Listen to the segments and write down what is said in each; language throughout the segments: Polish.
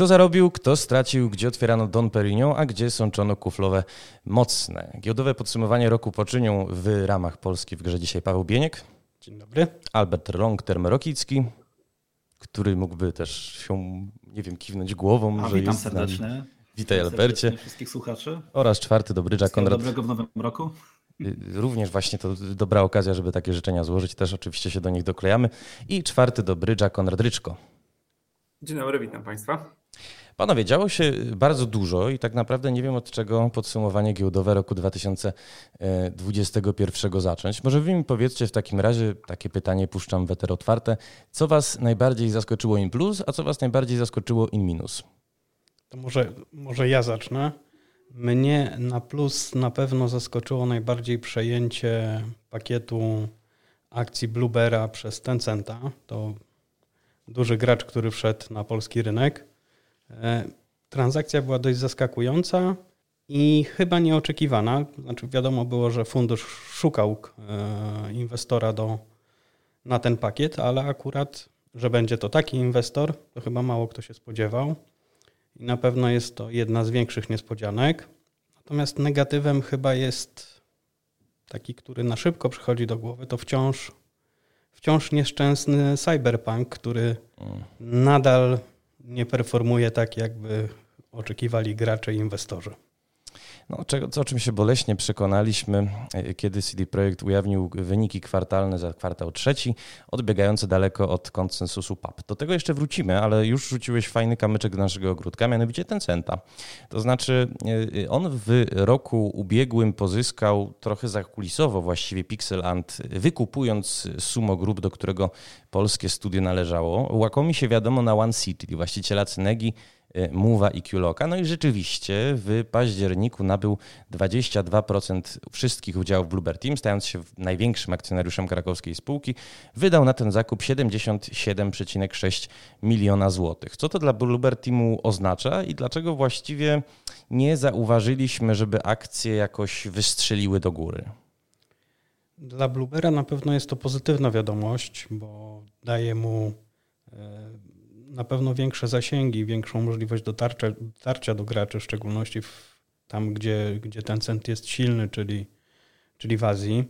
Kto zarobił, kto stracił, gdzie otwierano Don Perignon, a gdzie sączono kuflowe mocne. Giełdowe podsumowanie roku poczynią w ramach Polski w grze dzisiaj Paweł Bieniek. Dzień dobry. Albert Long-Termerokicki, który mógłby też się, nie wiem, kiwnąć głową, a, że witam jest serdecznie. Witaj witam Albercie. serdecznie wszystkich słuchaczy. Oraz czwarty dobrydża Konrad. dobrego w nowym roku. Y, również właśnie to dobra okazja, żeby takie życzenia złożyć. Też oczywiście się do nich doklejamy. I czwarty dobrydża Konrad Ryczko. Dzień dobry, witam Państwa. Panowie, działo się bardzo dużo i tak naprawdę nie wiem od czego podsumowanie giełdowe roku 2021 zacząć. Może wy mi powiedzcie w takim razie, takie pytanie puszczam weter otwarte, co was najbardziej zaskoczyło in plus, a co was najbardziej zaskoczyło in minus? To może, może ja zacznę. Mnie na plus na pewno zaskoczyło najbardziej przejęcie pakietu akcji Bluebera przez Tencenta. To duży gracz, który wszedł na polski rynek. E, transakcja była dość zaskakująca i chyba nieoczekiwana. Znaczy wiadomo było, że fundusz szukał e, inwestora do, na ten pakiet, ale akurat, że będzie to taki inwestor, to chyba mało kto się spodziewał. I na pewno jest to jedna z większych niespodzianek. Natomiast negatywem chyba jest taki, który na szybko przychodzi do głowy, to wciąż, wciąż nieszczęsny cyberpunk, który mm. nadal nie performuje tak, jakby oczekiwali gracze i inwestorzy. No, czego, o czym się boleśnie przekonaliśmy, e, kiedy CD Projekt ujawnił wyniki kwartalne za kwartał trzeci, odbiegające daleko od konsensusu PAP. Do tego jeszcze wrócimy, ale już rzuciłeś fajny kamyczek do naszego ogródka, mianowicie Tencenta. To znaczy e, on w roku ubiegłym pozyskał trochę zakulisowo właściwie Pixel Ant, wykupując Sumo Group, do którego polskie studio należało. Łakomi się wiadomo na One City, właściciela Cynegi, Y, Mowa i Qloka. No i rzeczywiście w październiku nabył 22% wszystkich udziałów Bluebird Team, stając się największym akcjonariuszem krakowskiej spółki. Wydał na ten zakup 77,6 miliona złotych. Co to dla Bluebird Teamu oznacza i dlaczego właściwie nie zauważyliśmy, żeby akcje jakoś wystrzeliły do góry? Dla Bluebera na pewno jest to pozytywna wiadomość, bo daje mu e, na pewno większe zasięgi, większą możliwość dotarcia, dotarcia do graczy, w szczególności w, tam, gdzie, gdzie ten cent jest silny, czyli, czyli w Azji.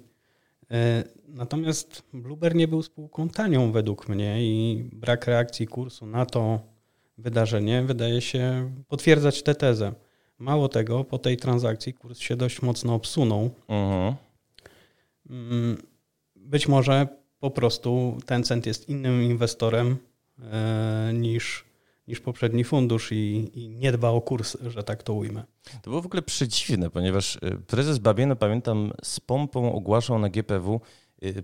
E, natomiast Blueber nie był spółką tanią według mnie i brak reakcji kursu na to wydarzenie wydaje się potwierdzać tę tezę. Mało tego, po tej transakcji kurs się dość mocno obsunął. Uh-huh. Być może po prostu ten cent jest innym inwestorem niż, niż poprzedni fundusz i, i, nie dba o kurs, że tak to ujmę. To było w ogóle przedziwne, ponieważ e, prezes Babieno, pamiętam, z pompą ogłaszał na GPW,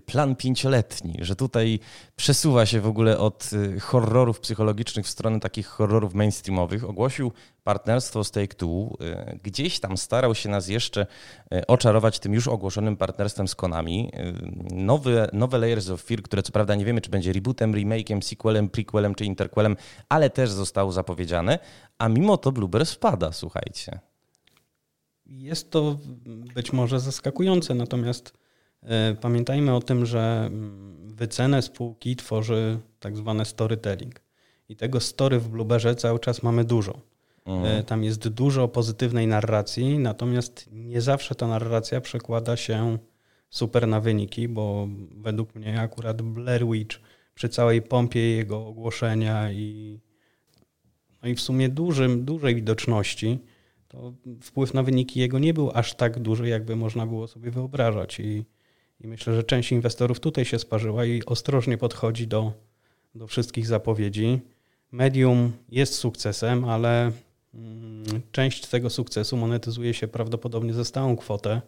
plan pięcioletni, że tutaj przesuwa się w ogóle od y, horrorów psychologicznych w stronę takich horrorów mainstreamowych. Ogłosił partnerstwo z Take-Two. Y, gdzieś tam starał się nas jeszcze oczarować tym już ogłoszonym partnerstwem z Konami. Nowe, nowe Layers of Fear, które co prawda nie wiemy, czy będzie rebootem, remake'iem, sequelem, prequelem czy interquelem, ale też zostało zapowiedziane, a mimo to Blueber spada, słuchajcie. Jest to być może zaskakujące, natomiast pamiętajmy o tym, że mm, wycenę spółki tworzy tak zwany storytelling. I tego story w Blueberze cały czas mamy dużo. Mhm. E, tam jest dużo pozytywnej narracji, natomiast nie zawsze ta narracja przekłada się super na wyniki, bo według mnie akurat Blair Witch przy całej pompie jego ogłoszenia i, no i w sumie dużym, dużej widoczności, to wpływ na wyniki jego nie był aż tak duży, jakby można było sobie wyobrażać. I i myślę, że część inwestorów tutaj się sparzyła i ostrożnie podchodzi do, do wszystkich zapowiedzi. Medium jest sukcesem, ale mm, część tego sukcesu monetyzuje się prawdopodobnie za stałą kwotę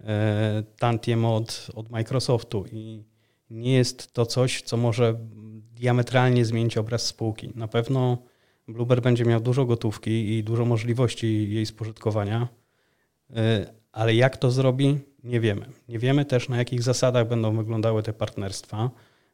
e, tantiem od, od Microsoftu i nie jest to coś, co może diametralnie zmienić obraz spółki. Na pewno Blueber będzie miał dużo gotówki i dużo możliwości jej spożytkowania, e, ale jak to zrobi, nie wiemy. Nie wiemy też, na jakich zasadach będą wyglądały te partnerstwa,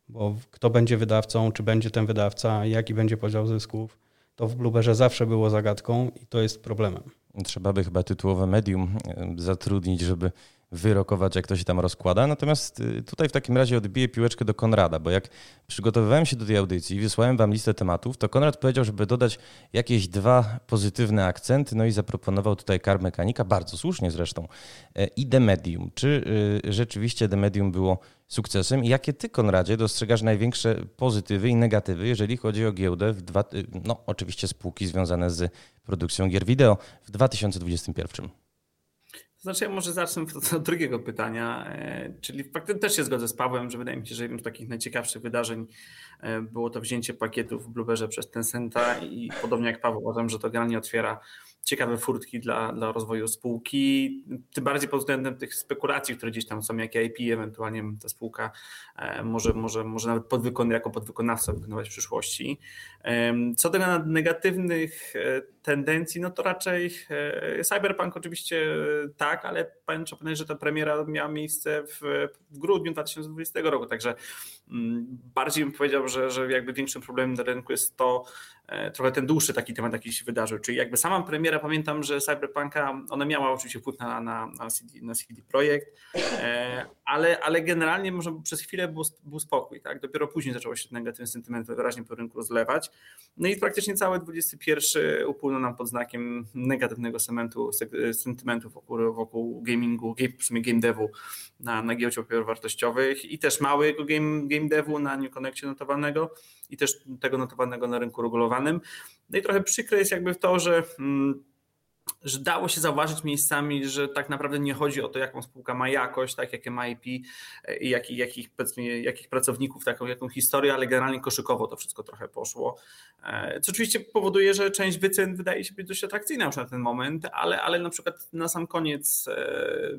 bo kto będzie wydawcą, czy będzie ten wydawca, jaki będzie podział zysków, to w Blueberze zawsze było zagadką i to jest problemem. Trzeba by chyba tytułowe medium zatrudnić, żeby wyrokować, jak to się tam rozkłada. Natomiast y, tutaj w takim razie odbiję piłeczkę do Konrada, bo jak przygotowywałem się do tej audycji, wysłałem wam listę tematów, to Konrad powiedział, żeby dodać jakieś dwa pozytywne akcenty, no i zaproponował tutaj Car Mechanika, bardzo słusznie zresztą, e, i The Medium. Czy y, rzeczywiście The Medium było sukcesem i jakie ty, Konradzie, dostrzegasz największe pozytywy i negatywy, jeżeli chodzi o giełdę, w dwa, y, no oczywiście spółki związane z produkcją gier wideo w 2021? Znaczy, ja może zacznę od drugiego pytania, e, czyli faktycznie też się zgodzę z Pawłem, że wydaje mi się, że jednym z takich najciekawszych wydarzeń było to wzięcie pakietów w Blueberze przez Tencenta i podobnie jak Paweł uważam, że to generalnie otwiera ciekawe furtki dla, dla rozwoju spółki, tym bardziej pod względem tych spekulacji, które gdzieś tam są, jakie IP ewentualnie ta spółka e, może, może, może nawet podwykon, jako podwykonawca wykonywać w przyszłości. Co do negatywnych e, tendencji, no to raczej e, Cyberpunk oczywiście tak, ale pamiętam, powiedzieć, że ta premiera miała miejsce w, w grudniu 2020 roku, także mm, bardziej bym powiedział, że, że jakby większym problemem na rynku jest to, trochę ten dłuższy taki temat jakiś wydarzył. Czyli jakby sama premiera, pamiętam, że Cyberpunka, ona miała oczywiście wpływ na, na, na, CD, na CD Projekt, e, ale, ale generalnie może przez chwilę był, był spokój. Tak? Dopiero później zaczęło się ten negatywny sentyment wyraźnie po rynku rozlewać. No i praktycznie cały 21 upłynął nam pod znakiem negatywnego sentymentu, sentymentu wokół, wokół gamingu, w sumie game devu na, na giełdzie papierów wartościowych i też małego game, game devu na New Connectie notowanego i też tego notowanego na rynku regulowanym. No i trochę przykre jest jakby to, że mm, że dało się zauważyć miejscami, że tak naprawdę nie chodzi o to, jaką spółka ma jakość, tak, jakie ma IP i jakich, jakich, jakich pracowników, taką jaką historię, ale generalnie koszykowo to wszystko trochę poszło. E, co oczywiście powoduje, że część wycen wydaje się być dość atrakcyjna już na ten moment, ale, ale na przykład na sam koniec e,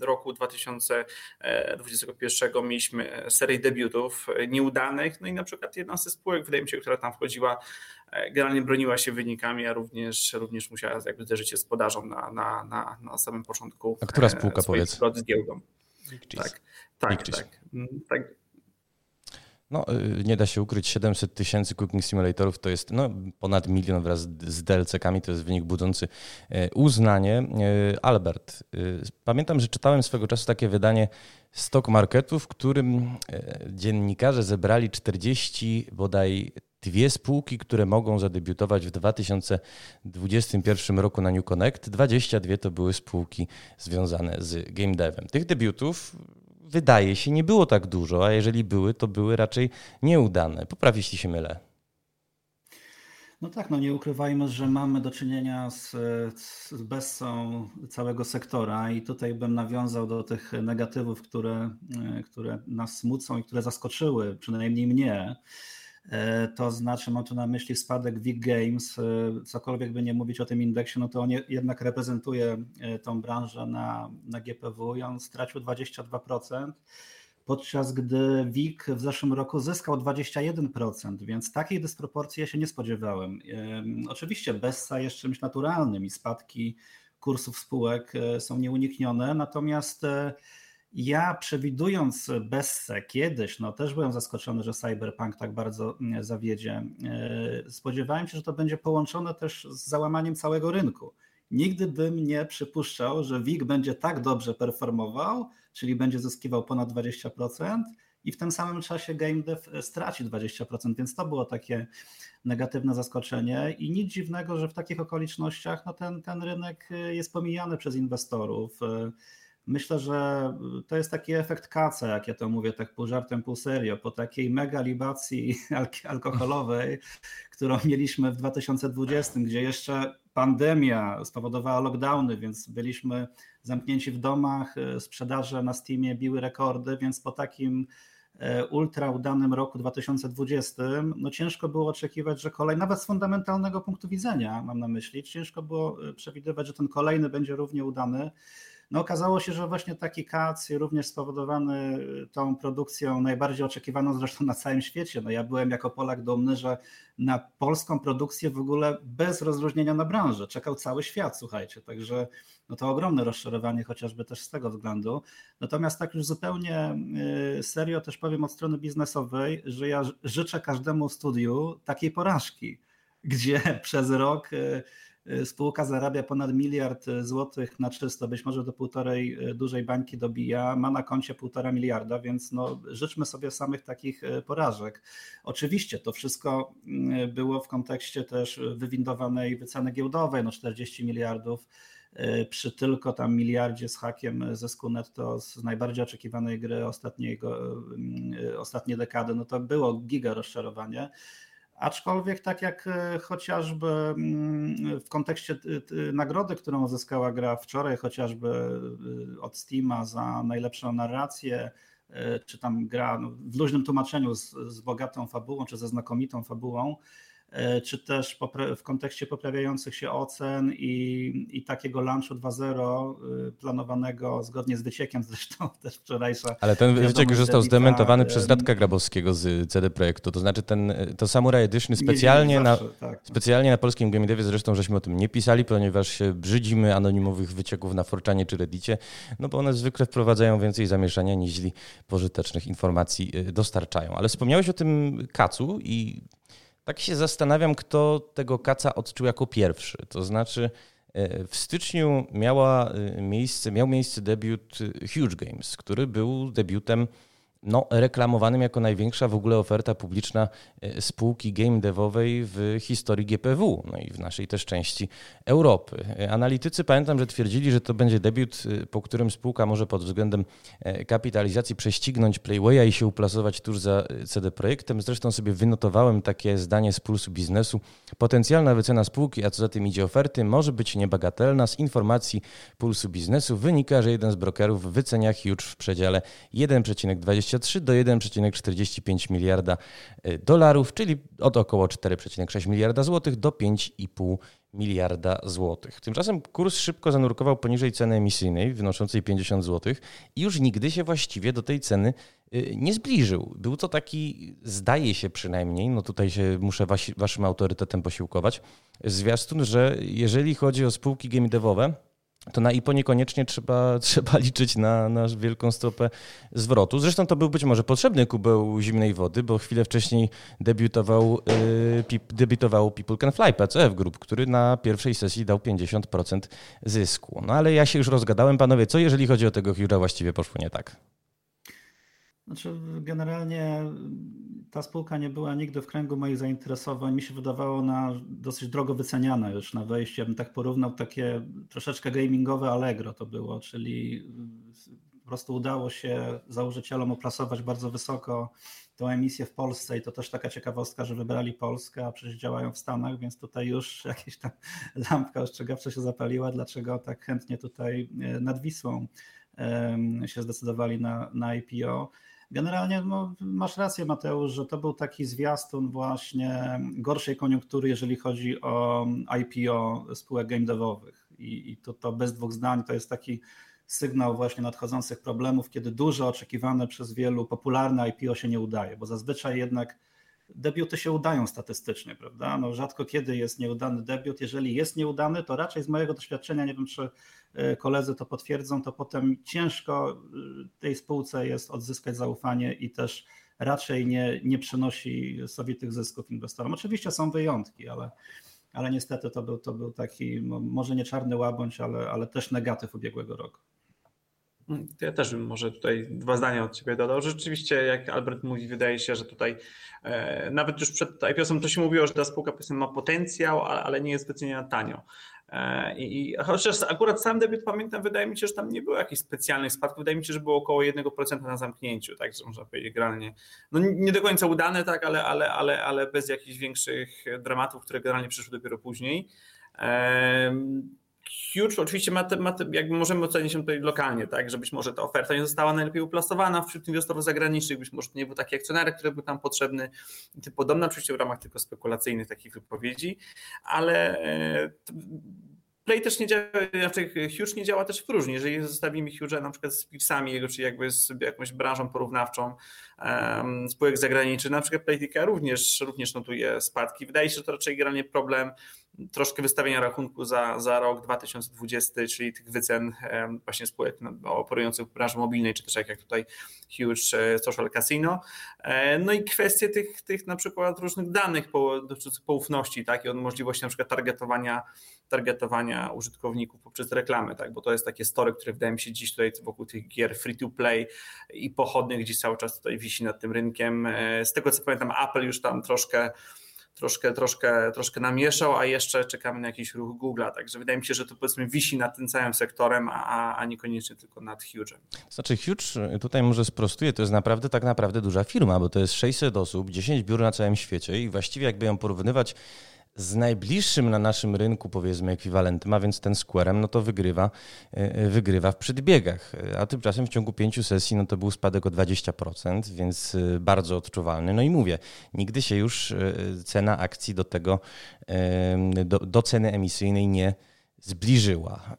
roku 2021 mieliśmy serię debiutów nieudanych, no i na przykład jedna ze spółek, wydaje mi się, która tam wchodziła, generalnie broniła się wynikami, a również, również musiała jakby zderzyć się z podażą na, na, na, na samym początku. A która spółka powiedz? Z giełdą. Tak, tak, tak. tak. No, y, nie da się ukryć, 700 tysięcy cooking simulatorów to jest no, ponad milion wraz z DLC-kami, to jest wynik budzący y, uznanie. Y, Albert, pamiętam, że czytałem swego czasu takie wydanie Stock Marketu, w którym dziennikarze zebrali 40 bodaj dwie spółki, które mogą zadebiutować w 2021 roku na New Connect. 22 to były spółki związane z game devem. Tych debiutów wydaje się, nie było tak dużo, a jeżeli były, to były raczej nieudane. Popraw, jeśli się mylę. No tak, no nie ukrywajmy, że mamy do czynienia z, z bessą całego sektora i tutaj bym nawiązał do tych negatywów, które, które nas smucą i które zaskoczyły, przynajmniej mnie. E, to znaczy mam tu na myśli spadek WIG Games, e, cokolwiek by nie mówić o tym indeksie, no to on jednak reprezentuje e, tą branżę na, na GPW i on stracił 22%, podczas gdy WIG w zeszłym roku zyskał 21%, więc takiej dysproporcji ja się nie spodziewałem. Oczywiście Bessa jest czymś naturalnym i spadki kursów spółek są nieuniknione, natomiast ja przewidując Bessę kiedyś, no też byłem zaskoczony, że Cyberpunk tak bardzo mm, zawiedzie. E, spodziewałem się, że to będzie połączone też z załamaniem całego rynku. Nigdy bym nie przypuszczał, że WIG będzie tak dobrze performował, czyli będzie zyskiwał ponad 20% i w tym samym czasie game dev straci 20%, więc to było takie negatywne zaskoczenie i nic dziwnego, że w takich okolicznościach no ten, ten rynek jest pomijany przez inwestorów. Myślę, że to jest taki efekt kaca, jak ja to mówię, tak pół żartem, pół serio. Po takiej mega libacji alkoholowej, którą mieliśmy w 2020, gdzie jeszcze pandemia spowodowała lockdowny, więc byliśmy zamknięci w domach, sprzedaże na Steamie biły rekordy, więc po takim e, ultra udanym roku 2020, no ciężko było oczekiwać, że kolej, nawet z fundamentalnego punktu widzenia mam na myśli, ciężko było przewidywać, że ten kolejny będzie równie udany. No okazało się, że właśnie taki kac również spowodowany tą produkcją najbardziej oczekiwaną zresztą na całym świecie. No ja byłem jako Polak dumny, że na polską produkcję w ogóle bez rozróżnienia na branżę czekał cały świat, słuchajcie, także no to ogromne rozczarowanie chociażby też z tego względu. Natomiast tak już zupełnie y, serio też powiem od strony biznesowej, że ja życzę każdemu studiu takiej porażki, gdzie przez rok y, spółka zarabia ponad miliard złotych na czysto, być może do półtorej dużej bańki dobija, ma na koncie półtora miliarda, więc no, życzmy sobie samych takich porażek. Oczywiście to wszystko było w kontekście też wywindowanej wyceny giełdowej, no 40 miliardów przy tylko tam miliardzie z hakiem zysku netto z najbardziej oczekiwanej gry ostatniej dekady, no to było giga rozczarowanie. Aczkolwiek tak jak e, chociażby mm, w kontekście nagrody, którą uzyskała gra wczoraj, chociażby od Steama za najlepszą narrację, czy tam gra no, w luźnym tłumaczeniu z, z bogatą fabułą, czy ze znakomitą fabułą, E, czy też w kontekście poprawiających się ocen i, i takiego lunchu 2.0 y, planowanego zgodnie z wyciekiem zresztą też wczorajsza. Ale ten wyciek już został zdementowany przez Radka Grabowskiego z CD Projektu, to znaczy ten, to Samurai Edition specjalnie, nie, nie zawsze, na, tak. specjalnie na polskim Game Devie zresztą żeśmy o tym nie pisali, ponieważ się brzydzimy anonimowych wycieków na Forczanie czy Reddicie, no bo one zwykle wprowadzają więcej zamieszania niż pożytecznych informacji dostarczają. Ale wspomniałeś o tym kacu i tak się zastanawiam, kto tego kaca odczuł jako pierwszy. To znaczy, e, w styczniu miała e, miejsce, miał miejsce debiut e, Huge Games, który był debiutem no, reklamowanym jako największa w ogóle oferta publiczna e, spółki game devowej w historii GPW, no i w naszej też części Europy. E, analitycy pamiętam, że twierdzili, że to będzie debiut, e, po którym spółka może pod względem kapitalizacji prześcignąć Playwaya i się uplasować tuż za CD Projektem. Zresztą sobie wynotowałem takie zdanie z pulsu biznesu. Potencjalna wycena spółki, a co za tym idzie oferty, może być niebagatelna. Z informacji pulsu biznesu wynika, że jeden z brokerów wycenia Huge w przedziale 1,20 1,23 do 1,45 miliarda e, dolarów, czyli od około 4,6 miliarda złotych do 5,5 miliarda złotych. Tymczasem kurs szybko zanurkował poniżej ceny emisyjnej, wynoszącej 50 złotych i już nigdy się właściwie do tej ceny e, nie zbliżył. Był to taki, zdaje się przynajmniej, no tutaj się muszę wasi, waszym autorytetem posiłkować, zwiastun, że jeżeli chodzi o spółki game to na IPO niekoniecznie trzeba, trzeba liczyć na, na wielką stopę zwrotu. Zresztą to był być może potrzebny kubeł zimnej wody, bo chwilę wcześniej debiutował, yy, debiutował People Can Fly, PCF Group, który na pierwszej sesji dał 50% zysku. No ale ja się już rozgadałem, panowie, co jeżeli chodzi o tego Hugh'a właściwie poszło nie tak? Znaczy, generalnie ta spółka nie była nigdy w kręgu moich zainteresowań. Mi się wydawało ona dosyć drogo wyceniana już na wejście. Bym tak porównał takie troszeczkę gamingowe Allegro to było, czyli po prostu udało się założycielom opracować bardzo wysoko tą emisję w Polsce i to też taka ciekawostka, że wybrali Polskę, a przecież działają w Stanach, więc tutaj już jakieś tam lampka ostrzegawcza się zapaliła, dlaczego tak chętnie tutaj e, nad Wisłą się zdecydowali na, na IPO. Generalnie no, masz rację, Mateusz, że to był taki zwiastun właśnie gorszej koniunktury, jeżeli chodzi o IPO spółek game devowych. I, i to, to bez dwóch zdań to jest taki sygnał właśnie nadchodzących problemów, kiedy duże oczekiwane przez wielu popularne IPO się nie udaje, bo zazwyczaj jednak debiuty się udają statystycznie, prawda? No rzadko kiedy jest nieudany debiut. Jeżeli jest nieudany, to raczej z mojego doświadczenia, nie wiem czy e, koledzy to potwierdzą, to potem ciężko e, tej spółce jest odzyskać zaufanie i też raczej nie, nie przynosi sobie tych zysków inwestorom. Oczywiście są wyjątki, ale, ale niestety to był, to był taki, może nie czarny łabędź, ale, ale też negatyw ubiegłego roku. Ja też bym może tutaj dwa zdania od Ciebie dodał. Rzeczywiście, jak Albert mówi, wydaje się, że tutaj e, nawet już przed IPO-sem to się mówiło, że ta spółka powiedzmy ma potencjał, ale nie jest wyceniana tanio. E, I, chociaż akurat sam debiut pamiętam, wydaje mi się, że tam nie było jakichś specjalnych spadków. Wydaje mi się, że było około 1% na zamknięciu, tak można powiedzieć, generalnie. No nie do końca udane, tak, ale, ale, ale, ale bez jakichś większych dramatów, które generalnie przyszły dopiero później. Huge oczywiście ma, te, ma te, jakby możemy ocenić się tutaj lokalnie, tak, że być może ta oferta nie została najlepiej uplasowana wśród inwestorów zagranicznych, być może nie był taki akcjonariusz, który był tam potrzebny i tym podobne, oczywiście w ramach tylko spekulacyjnych takich wypowiedzi, ale e, Play też nie działa, znaczy Huge nie działa też w próżni. Jeżeli zostawimy Huge'a na przykład z Pixami jego, czy jakby z jakąś branżą porównawczą um, spółek zagranicznych, na przykład Playtika również, również notuje spadki. Wydaje się, że to raczej generalnie problem troszkę wystawienia rachunku za, za rok 2020, czyli tych wycen właśnie spółek no, operujących w branży mobilnej, czy też jak, jak tutaj Huge Social Casino. No i kwestie tych, tych na przykład różnych danych dotyczących poufności, tak, i możliwości na przykład targetowania, targetowania użytkowników poprzez reklamy, tak, bo to jest takie story, które wydaje mi się dziś tutaj wokół tych gier free to play i pochodnych gdzieś cały czas tutaj wisi nad tym rynkiem. Z tego co pamiętam, Apple już tam troszkę troszkę, troszkę, troszkę namieszał, a jeszcze czekamy na jakiś ruch Google'a. Także wydaje mi się, że to powiedzmy wisi nad tym całym sektorem, a, a niekoniecznie tylko nad Huge'em. Znaczy Huge, tutaj może sprostuję, to jest naprawdę tak naprawdę duża firma, bo to jest 600 osób, 10 biur na całym świecie i właściwie jakby ją porównywać z najbliższym na naszym rynku, powiedzmy, ekwiwalentem, a więc ten Squarem, no to wygrywa, e, e, wygrywa w przedbiegach. A tymczasem w ciągu pięciu sesji, no to był spadek o 20%, więc e, bardzo odczuwalny. No i mówię, nigdy się już cena akcji do tego, do, do ceny emisyjnej nie zbliżyła.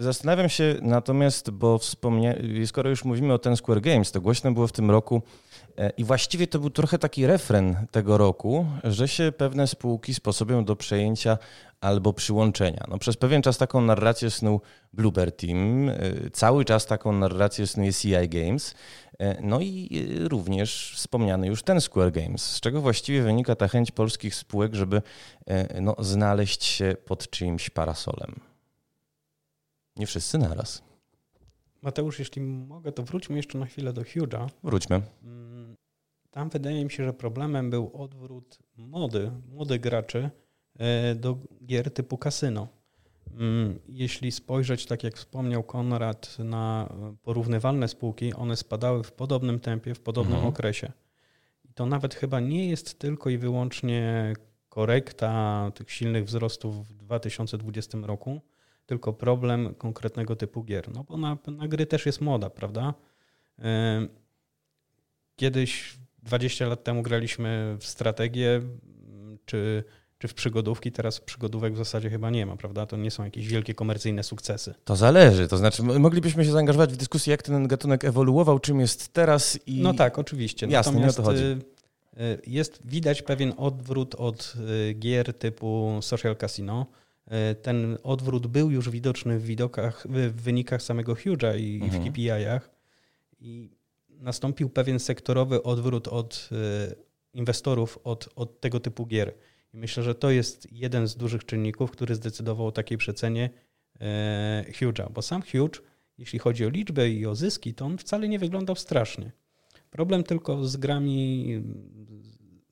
Zastanawiam się natomiast, bo wspomnia... skoro już mówimy o ten Square Games, to głośno było w tym roku E, I właściwie to był trochę taki refren tego roku, że się pewne spółki sposobią do przejęcia albo przyłączenia. No, przez pewien czas taką narrację snuł Bluebird Team, e, cały czas taką narrację snuje CI Games, e, no i również wspomniany już ten Square Games, z czego właściwie wynika ta chęć polskich spółek, żeby no, znaleźć się pod czyimś parasolem. Nie wszyscy naraz. Mateusz, jeśli mogę, to wróćmy jeszcze na chwilę do Huge'a. Wróćmy. Mm, tam wydaje mi się, że problemem był odwrót mody, młodych graczy e, do gier typu kasyno. Mm, jeśli spojrzeć, tak jak wspomniał Konrad, na porównywalne spółki, one spadały w podobnym tempie, w podobnym mhm. okresie. I to nawet chyba nie jest tylko i wyłącznie korekta tych silnych wzrostów w 2020 roku, tylko problem konkretnego typu gier. No bo na, na gry też jest moda, prawda? Kiedyś 20 lat temu graliśmy w strategię czy, czy w przygodówki, teraz przygodówek w zasadzie chyba nie ma, prawda? To nie są jakieś wielkie komercyjne sukcesy. To zależy, to znaczy moglibyśmy się zaangażować w dyskusję, jak ten gatunek ewoluował, czym jest teraz i... No tak, oczywiście. Jasne, Natomiast nie o to chodzi. Y, y, jest widać pewien odwrót od y, gier typu Social Casino. Ten odwrót był już widoczny w, widokach, w wynikach samego Huge'a i, mhm. w KPI-ach. I nastąpił pewien sektorowy odwrót od e, inwestorów od, od tego typu gier. I myślę, że to jest jeden z dużych czynników, który zdecydował o takiej przecenie e, Huge'a, bo sam Huge, jeśli chodzi o liczbę i o zyski, to on wcale nie wyglądał strasznie. Problem tylko z grami,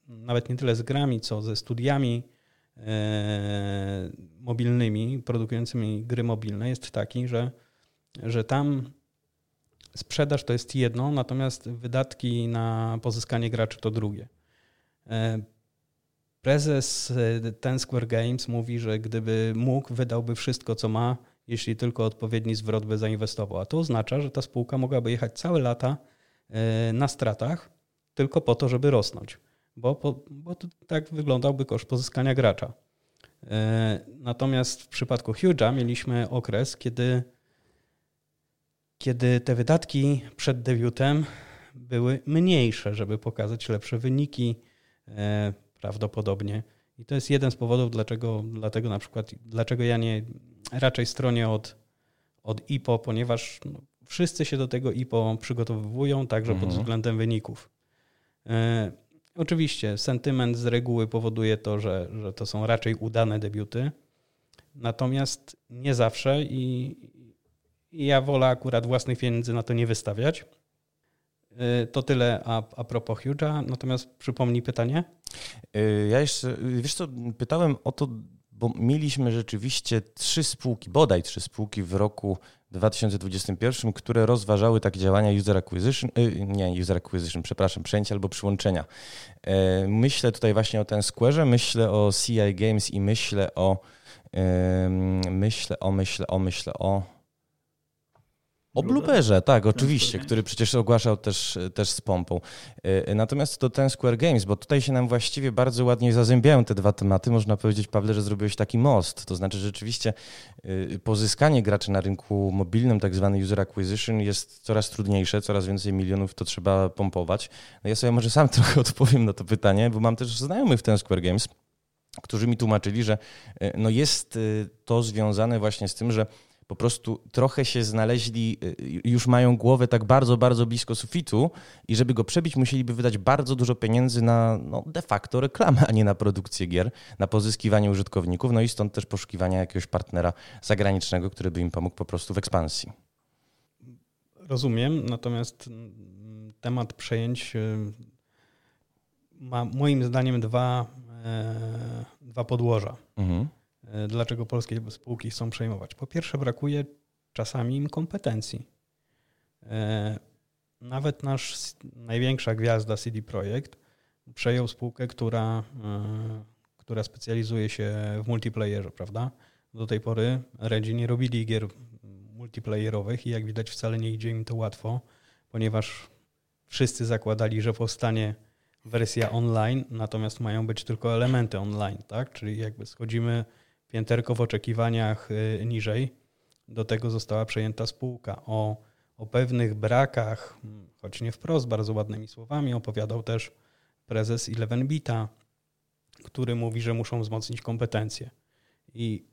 nawet nie tyle z grami, co ze studiami e, mobilnymi, produkującymi gry mobilne, jest taki, że, że tam sprzedaż to jest jedno, natomiast wydatki na pozyskanie graczy to drugie. E, prezes e, Ten Square Games mówi, że gdyby mógł, wydałby wszystko, co ma, jeśli tylko odpowiedni zwrot by zainwestował. A to oznacza, że ta spółka mogłaby jechać całe lata e, na stratach tylko po to, żeby rosnąć, bo, bo tak wyglądałby koszt pozyskania gracza. Natomiast w przypadku Huge'a mieliśmy okres, kiedy kiedy te wydatki przed debiutem były mniejsze, żeby pokazać lepsze wyniki e, prawdopodobnie. I to jest jeden z powodów, dlaczego, dlatego na przykład, dlaczego ja nie raczej stronię od, od IPO, ponieważ no, wszyscy się do tego IPO przygotowują także mhm. pod względem wyników. Oczywiście sentyment z reguły powoduje to, że, że to są raczej udane debiuty, natomiast nie zawsze i, i ja wolę akurat własnych pieniędzy na to nie wystawiać. Y, to tyle a, a propos Huge'a. Natomiast przypomnij pytanie. Y, ja jeszcze, wiesz co, pytałem o to, bo mieliśmy rzeczywiście trzy spółki, bodaj trzy spółki w roku 2021, które rozważały takie działania user acquisition, y, nie user acquisition, przepraszam, przejęcia albo przyłączenia. Myślę tutaj właśnie o ten Square, myślę o CI Games i myślę o myślę o, myślę o, myślę o o Blooperze, tak, oczywiście, który przecież ogłaszał też, też z pompą. Y, natomiast to ten Square Games, bo tutaj się nam właściwie bardzo ładnie zazębiają te dwa tematy. Można powiedzieć, Pawle, że zrobiłeś taki most. To znaczy rzeczywiście y, pozyskanie graczy na rynku mobilnym, tak zwany user acquisition, jest coraz trudniejsze, coraz więcej milionów to trzeba pompować. No ja sobie może sam trochę odpowiem na to pytanie, bo mam też znajomych w ten Square Games którzy mi tłumaczyli, że no jest to związane właśnie z tym, że po prostu trochę się znaleźli, y, już mają głowę tak bardzo, bardzo blisko sufitu i żeby go przebić, musieliby wydać bardzo dużo pieniędzy na no, de facto reklamę, a nie na produkcję gier, na pozyskiwanie użytkowników, no i stąd też poszukiwania jakiegoś partnera zagranicznego, który by im pomógł po prostu w ekspansji. Rozumiem, natomiast mm, temat przejęć y, ma moim zdaniem dwa, e, dwa podłoża. Mhm. E, dlaczego polskie spółki chcą przejmować. Po pierwsze, brakuje czasami im kompetencji. E, nawet nasz największa gwiazda CD Projekt przejął spółkę, która, e, która specjalizuje się w multiplayerze, prawda? Do tej pory Redzi nie robili gier multiplayerowych i jak widać wcale nie idzie im to łatwo, ponieważ wszyscy zakładali, że powstanie wersja online, natomiast mają być tylko elementy online, tak? Czyli jakby schodzimy pięterko w oczekiwaniach y, niżej. Do tego została przejęta spółka. O, o pewnych brakach, choć nie wprost, bardzo ładnymi słowami, opowiadał też prezes Elevenbita, który mówi, że muszą wzmocnić kompetencje. I,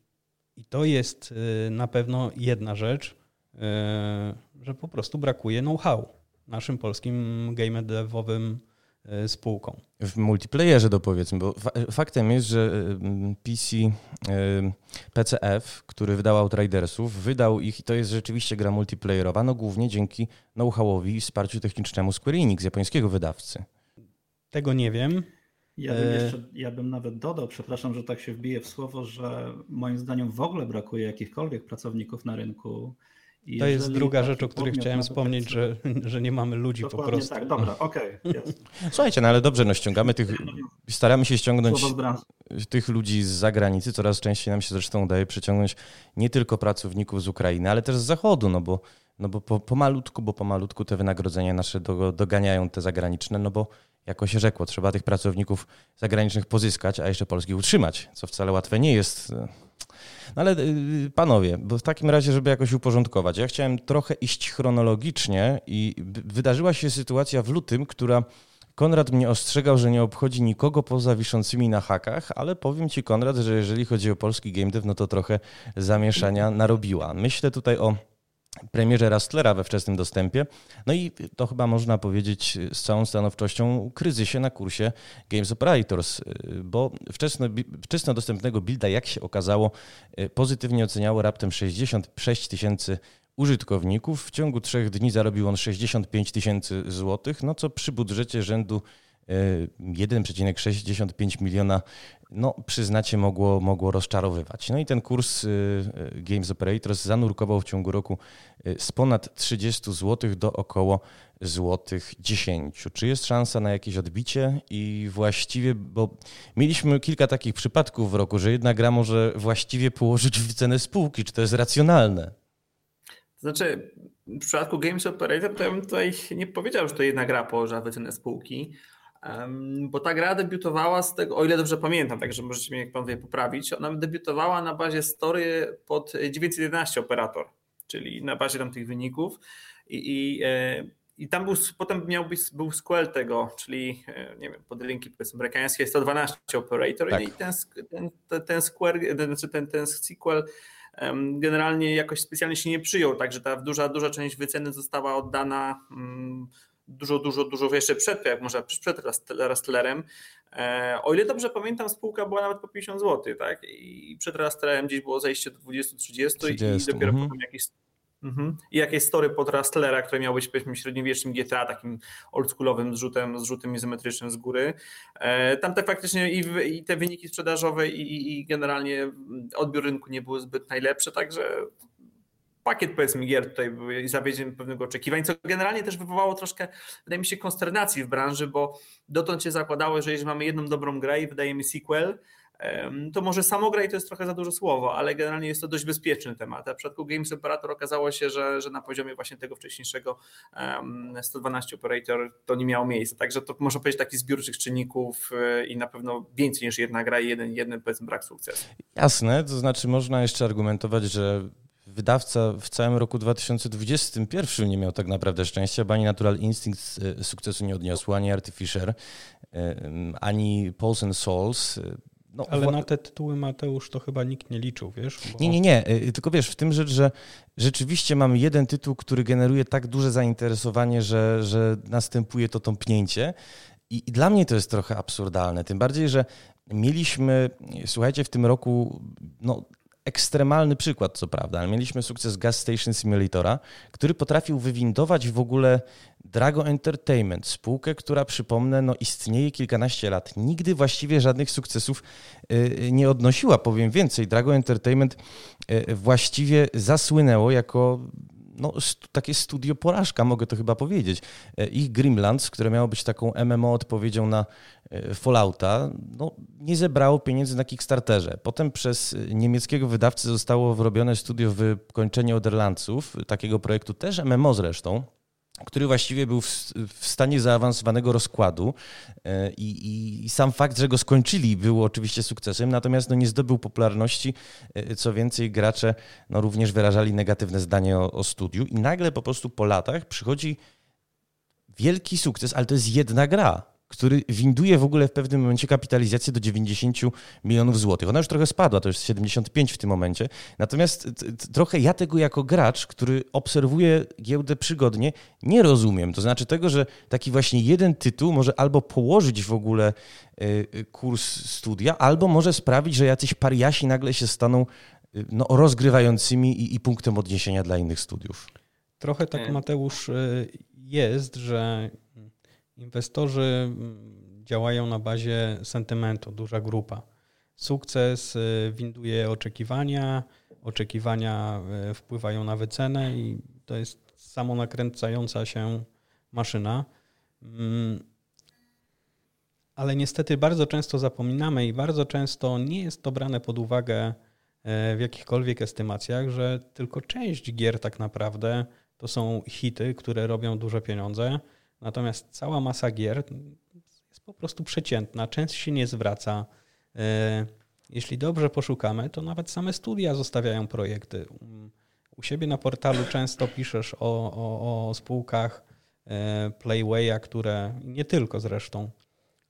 i to jest y, na pewno jedna rzecz, y, że po prostu brakuje know-how naszym polskim game devowym spółką. W multiplayerze dopowiedzmy, bo faktem jest, że e, PC e, PCF, który wydał Outridersów, wydał ich i to jest rzeczywiście gra multiplayerowa, no głównie dzięki know-howowi i wsparciu technicznemu Square Enix, japońskiego wydawcy. Tego nie wiem. Ja bym, jeszcze, ja bym nawet dodał, przepraszam, że tak się wbiję w słowo, że moim zdaniem w ogóle brakuje jakichkolwiek pracowników na rynku i to jest druga rzecz, o której chciałem wspomnieć, że, że nie mamy ludzi po prostu. Tak, dobra, okej. Okay, Słuchajcie, no ale dobrze, no ściągamy tych, staramy się ściągnąć tych ludzi z zagranicy, coraz częściej nam się zresztą udaje przyciągnąć nie tylko pracowników z Ukrainy, ale też z Zachodu, no bo, no bo po, pomalutku, bo pomalutku te wynagrodzenia nasze do, doganiają te zagraniczne, no bo jako się rzekło, trzeba tych pracowników zagranicznych pozyskać, a jeszcze polskich utrzymać, co wcale łatwe nie jest. No ale y, panowie, bo w takim razie, żeby jakoś uporządkować, ja chciałem trochę iść chronologicznie i wydarzyła się sytuacja w lutym, która Konrad mnie ostrzegał, że nie obchodzi nikogo poza wiszącymi na hakach, ale powiem ci, Konrad, że jeżeli chodzi o polski game dev, no to trochę zamieszania narobiła. Myślę tutaj o premierze Rastlera we wczesnym dostępie. No i to chyba można powiedzieć z całą stanowczością kryzysie na kursie Games Operators, bo wczesno, wczesno dostępnego builda, jak się okazało, pozytywnie oceniało raptem 66 tysięcy użytkowników. W ciągu trzech dni zarobił on 65 tysięcy złotych, no co przy budżecie rzędu 1,65 miliona, no przyznacie, mogło, mogło rozczarowywać. No i ten kurs y, y, Games Operators zanurkował w ciągu roku y, z ponad 30 zł do około złotych 10. Czy jest szansa na jakieś odbicie i właściwie, bo mieliśmy kilka takich przypadków w roku, że jedna gra może właściwie położyć w cenę spółki. Czy to jest racjonalne? Znaczy, w przypadku Games Operator to ja bym tutaj nie powiedział, że to jedna gra położyła wycenę spółki bo ta gra debiutowała z tego, o ile dobrze pamiętam, także możecie mnie jak pan poprawić, ona debiutowała na bazie story pod 911 operator, czyli na bazie tam tych wyników i, i, e, i tam był, potem miał być, był sequel tego, czyli e, nie wiem, podlinki powiedzmy amerykańskie 112 operator tak. i ten, ten, ten, square, znaczy ten, ten sequel generalnie jakoś specjalnie się nie przyjął, także ta duża, duża część wyceny została oddana mm, dużo, dużo, dużo jeszcze przed, jak może przed Rastlerem. E, o ile dobrze pamiętam, spółka była nawet po 50 zł, tak? I przed Rastlerem gdzieś było zejście do 20-30 i dopiero mhm. potem jakieś Mhm. I jakieś story pod Rastlera, które miały być powiedzmy średniowiecznym GTA, takim oldschoolowym zrzutem, zrzutem izometrycznym z góry. E, tam te faktycznie i, i te wyniki sprzedażowe i, i, generalnie odbiór rynku nie były zbyt najlepsze, także pakiet powiedzmy gier tutaj i zawiedzień pewnego oczekiwań, co generalnie też wywołało troszkę, wydaje mi się, konsternacji w branży, bo dotąd się zakładało, że jeżeli mamy jedną dobrą grę i wydajemy sequel, to może samogra i to jest trochę za dużo słowo, ale generalnie jest to dość bezpieczny temat. A w przypadku Games Operator okazało się, że, że na poziomie właśnie tego wcześniejszego 112 Operator to nie miało miejsca. Także to można powiedzieć takich zbiorczych czynników e, i na pewno więcej niż jedna gra i jeden, jeden powiedzmy brak sukcesu. Jasne, to znaczy można jeszcze argumentować, że wydawca w całym roku 2021 nie miał tak naprawdę szczęścia, bo ani Natural Instinct sukcesu nie odniosło, ani Artificer, ani Pulse and Souls. no, Ale na te tytuły Mateusz to chyba nikt nie liczył, wiesz? Bo... Nie, nie, nie. Tylko wiesz, w tym rzecz, że rzeczywiście mamy jeden tytuł, który generuje tak duże zainteresowanie, że, że następuje to tąpnięcie. I, I dla mnie to jest trochę absurdalne. Tym bardziej, że mieliśmy, słuchajcie, w tym roku no, ekstremalny przykład, co prawda, ale mieliśmy sukces Gas Station Simulatora, który potrafił wywindować w ogóle Drago Entertainment, spółkę, która przypomnę, no istnieje kilkanaście lat. Nigdy właściwie żadnych sukcesów y, nie odnosiła. Powiem więcej, Drago Entertainment y, właściwie zasłynęło jako no, takie studio porażka, mogę to chyba powiedzieć. Y, ich Grimlands, które miało być taką MMO odpowiedzią na Fallouta, no, nie zebrało pieniędzy na Kickstarterze. Potem przez niemieckiego wydawcę zostało wyrobione studio wykończenie Oderlandsów, takiego projektu też MMO zresztą, który właściwie był w, w stanie zaawansowanego rozkładu e, i, i, sam fakt, że go skończyli był oczywiście sukcesem, natomiast no, nie zdobył popularności, e, co więcej gracze no, również wyrażali negatywne zdanie o, o studiu i nagle po prostu po latach przychodzi wielki sukces, ale to jest jedna gra który winduje w ogóle w pewnym momencie kapitalizację do 90 milionów złotych. Ona już trochę spadła, to jest 75 w tym momencie. Natomiast trochę ja tego jako gracz, który obserwuje giełdę przygodnie, nie rozumiem. To znaczy tego, że taki właśnie jeden tytuł może albo położyć w ogóle y, kurs studia, albo może sprawić, że jacyś pariasi nagle się staną y, no, rozgrywającymi i, i punktem odniesienia dla innych studiów. Trochę tak, Mateusz, y, jest, że Inwestorzy mm, działają na bazie sentymentu, duża grupa. Sukces y, winduje oczekiwania, oczekiwania y, wpływają na wycenę i to jest samonakręcająca się maszyna. Mm, ale niestety bardzo często zapominamy i bardzo często nie jest to brane pod uwagę e, w jakichkolwiek estymacjach, że tylko część gier tak naprawdę to są hity, które robią duże pieniądze Natomiast cała masa gier jest po prostu przeciętna, często się nie zwraca. E, jeśli dobrze poszukamy, to nawet same studia zostawiają projekty. U siebie na portalu często piszesz o, o, o spółkach e, Playwaya, które nie tylko zresztą,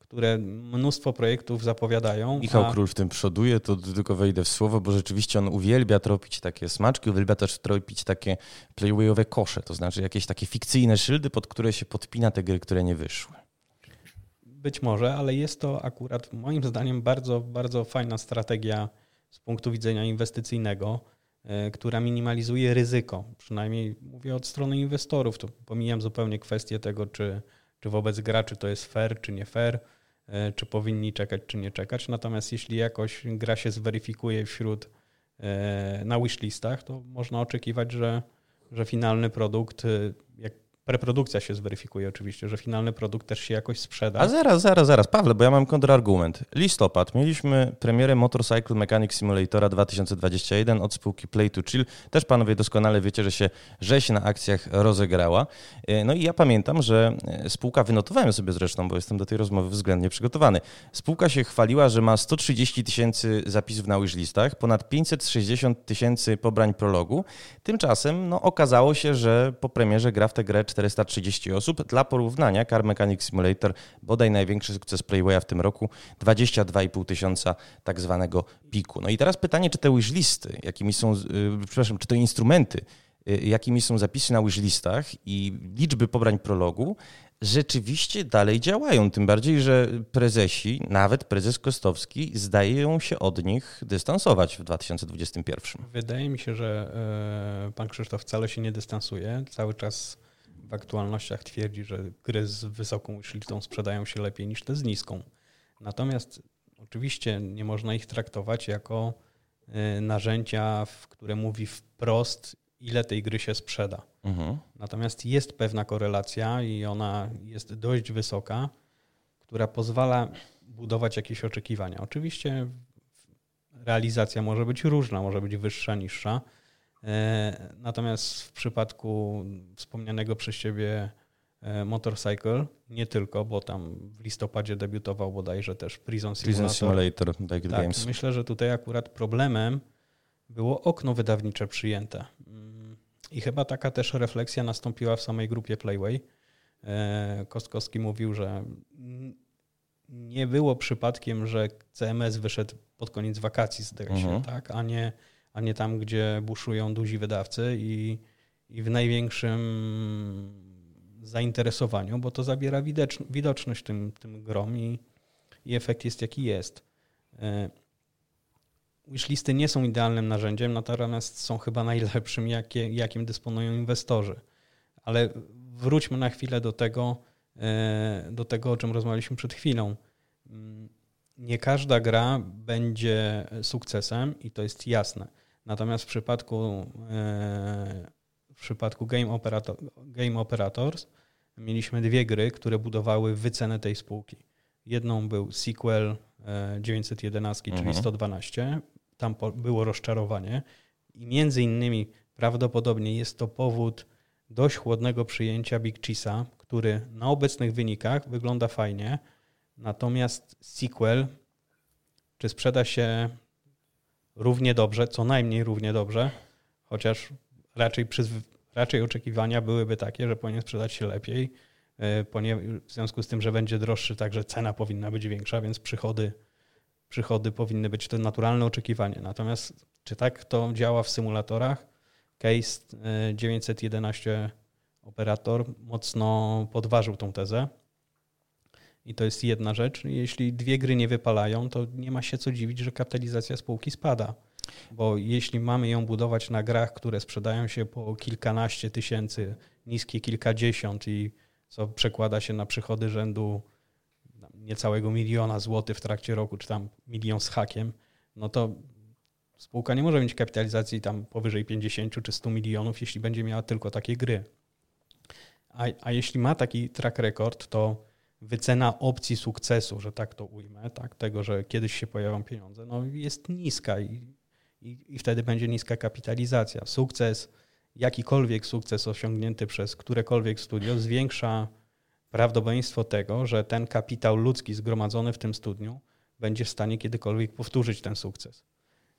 które mnóstwo projektów zapowiadają. Michał a... Król w tym przoduje, to tylko wejdę w słowo, bo rzeczywiście on uwielbia tropić takie smaczki, uwielbia też tropić takie playwayowe kosze, to znaczy jakieś takie fikcyjne szyldy, pod które się podpina te gry, które nie wyszły. Być może, ale jest to akurat moim zdaniem bardzo, bardzo fajna strategia z punktu widzenia inwestycyjnego, e, która minimalizuje ryzyko. Przynajmniej mówię od strony inwestorów. To pomijam zupełnie kwestię tego, czy, czy wobec graczy to jest fair, czy nie fair czy powinni czekać, czy nie czekać. Natomiast jeśli jakoś gra się zweryfikuje wśród e, na wishlistach, to można oczekiwać, że, że finalny produkt, e, jak Preprodukcja się zweryfikuje oczywiście, że finalny produkt też się jakoś sprzeda. A zaraz, zaraz, zaraz, Pawle, bo ja mam kontrargument. Listopad, mieliśmy premierę Motorcycle Mechanic Simulatora 2021 od spółki Play to Chill. Też panowie doskonale wiecie, że się rzeź na akcjach rozegrała. E, no i ja pamiętam, że e, spółka, wynotowałem sobie zresztą, bo jestem do tej rozmowy względnie przygotowany. Spółka się chwaliła, że ma 130 tysięcy zapisów na wishlistach, ponad 560 tysięcy pobrań prologu. Tymczasem no, okazało się, że po premierze gra w tę grę 430 osób. Dla porównania Car Mechanic Simulator, bodaj największy sukces Playwaya w tym roku, 22,5 tysiąca tak zwanego piku. No i teraz pytanie, czy te wishlisty, jakimi są, yy, przepraszam, czy te instrumenty, yy, jakimi są zapisy na wishlistach i liczby pobrań prologu, rzeczywiście dalej działają. Tym bardziej, że prezesi, nawet prezes Kostowski, zdają się od nich dystansować w 2021. Wydaje mi się, że e, pan Krzysztof wcale się nie dystansuje. Cały czas w aktualnościach twierdzi, że gry z wysoką wishlistą sprzedają się lepiej niż te z niską. Natomiast oczywiście nie można ich traktować jako y, narzędzia, które mówi wprost, ile tej gry się sprzeda. Mhm. Natomiast jest pewna korelacja i ona jest dość wysoka, która pozwala budować jakieś oczekiwania. Oczywiście realizacja może być różna, może być wyższa, niższa. E, natomiast w przypadku wspomnianego przez Ciebie e, Motorcycle, nie tylko, bo tam w listopadzie debiutował bodajże też Prison Simulator. Prison Simulator, tak, Games. Myślę, że tutaj akurat problemem było okno wydawnicze przyjęte. Mm, I chyba taka też refleksja nastąpiła w samej grupie Playway. E, Kostkowski mówił, że nie było przypadkiem, że CMS wyszedł pod koniec wakacji, zdaje się, mhm. tak? a, nie, a nie tam, gdzie buszują duzi wydawcy i, i w największym zainteresowaniu, bo to zabiera widoczność tym, tym grom i, i efekt jest jaki jest. E, wishlisty nie są idealnym narzędziem, natomiast są chyba najlepszym, jakie, jakim dysponują inwestorzy. Ale wróćmy na chwilę do tego, e, do tego, o czym rozmawialiśmy przed chwilą. Mm, nie każda gra będzie sukcesem i to jest jasne. Natomiast w przypadku, e, w przypadku Game, Operator, Game Operators mieliśmy dwie gry, które budowały wycenę tej spółki. Jedną był sequel 911, e, mhm. czyli 112. Tam było rozczarowanie i między innymi prawdopodobnie jest to powód dość chłodnego przyjęcia Big Cheese'a, który na obecnych wynikach wygląda fajnie, natomiast sequel czy sprzeda się równie dobrze, co najmniej równie dobrze, chociaż raczej, przyzwy, raczej oczekiwania byłyby takie, że powinien sprzedać się lepiej, e, w związku z tym, że będzie droższy, także cena powinna być większa, więc przychody, przychody powinny być to naturalne oczekiwanie. Natomiast czy tak to działa w symulatorach? Case 911 e, operator mocno podważył tą tezę. I to jest jedna rzecz. Jeśli dwie gry nie wypalają, to nie ma się co dziwić, że kapitalizacja spółki spada. Bo jeśli mamy ją budować na grach, które sprzedają się po kilkanaście tysięcy, niskie kilkadziesiąt i co przekłada się na przychody rzędu niecałego miliona złotych w trakcie roku, czy tam milion z hakiem, no to spółka nie może mieć kapitalizacji tam powyżej 50 czy 100 milionów, jeśli będzie miała tylko takie gry. A, a jeśli ma taki track record, to wycena opcji sukcesu, że tak to ujmę, tak, tego, że kiedyś się pojawią pieniądze, no jest niska i, i, i wtedy będzie niska kapitalizacja. Sukces, jakikolwiek sukces osiągnięty przez którekolwiek studio zwiększa prawdopodobieństwo tego, że ten kapitał ludzki zgromadzony w tym studniu będzie w stanie kiedykolwiek powtórzyć ten sukces.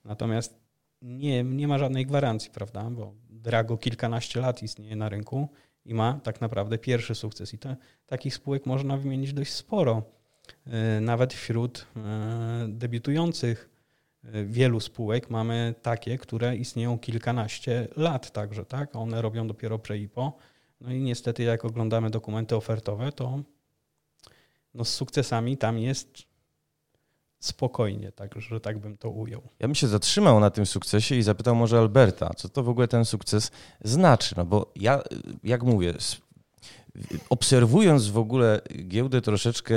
Natomiast nie, nie ma żadnej gwarancji, prawda? Bo Drago kilkanaście lat istnieje na rynku i ma tak naprawdę pierwszy sukces. I te, takich spółek można wymienić dość sporo. E, nawet wśród e, debiutujących e, wielu spółek mamy takie, które istnieją kilkanaście lat także, tak? One robią dopiero pre-IPO. No i niestety jak oglądamy dokumenty ofertowe, to no z sukcesami tam jest spokojnie, tak, że tak bym to ujął. Ja bym się zatrzymał na tym sukcesie i zapytał może Alberta, co to w ogóle ten sukces znaczy? No bo ja, jak mówię, obserwując w ogóle giełdę troszeczkę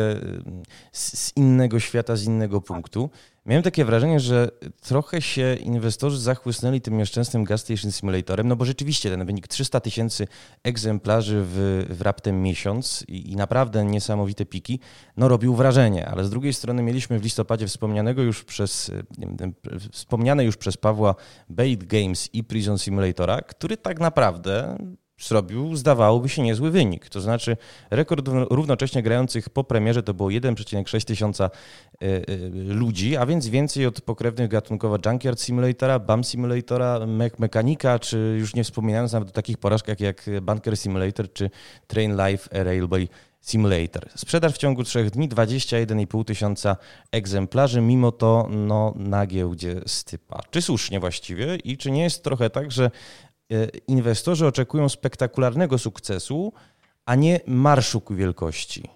z innego świata, z innego punktu, miałem takie wrażenie, że trochę się inwestorzy zachłysnęli tym nieszczęsnym Gas Station Simulatorem, no bo rzeczywiście ten wynik 300 tysięcy egzemplarzy w, w raptem miesiąc i, i, naprawdę niesamowite piki, no robił wrażenie, ale z drugiej strony mieliśmy w listopadzie wspomnianego już przez, wiem, wspomniane już przez Pawła Bait Games i Prison Simulatora, który tak naprawdę zrobił, zdawałoby się, niezły wynik. To znaczy rekord równocześnie grających po premierze to było 1,6 tysiąca e, e, ludzi, a więc więcej od pokrewnych gatunkowo Junkyard Simulatora, BAM Simulatora, Mechanika, czy już nie wspominając nawet o takich porażkach jak Bunker Simulator czy Train Life Railway Simulator. Sprzedaż w ciągu trzech dni 21,5 tysiąca egzemplarzy, mimo to no, na giełdzie stypa. Czy słusznie właściwie i czy nie jest trochę tak, że inwestorzy oczekują spektakularnego sukcesu, a nie marszu ku wielkości.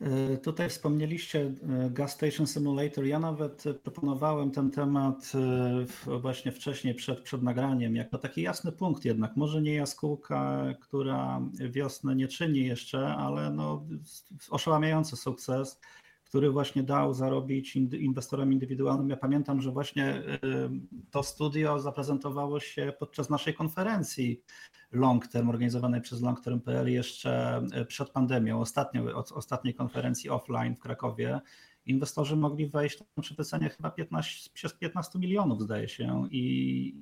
E, tutaj wspomnieliście e, Gas Station Simulator. Ja nawet proponowałem ten temat właśnie wcześniej, przed, przed nagraniem, jako taki jasny punkt jednak. Może nie jaskółka, która wiosnę nie czyni jeszcze, ale no, oszałamiający sukces który właśnie dał zarobić inwestorom indywidualnym. Ja pamiętam, że właśnie y, to studio zaprezentowało się podczas naszej konferencji Long Term, organizowanej przez Longterm.pl jeszcze y, przed pandemią, ostatnio, ostatniej konferencji offline w Krakowie. Inwestorzy mogli wejść tam przy wycenie chyba 15, przez 15 milionów, zdaje się, i,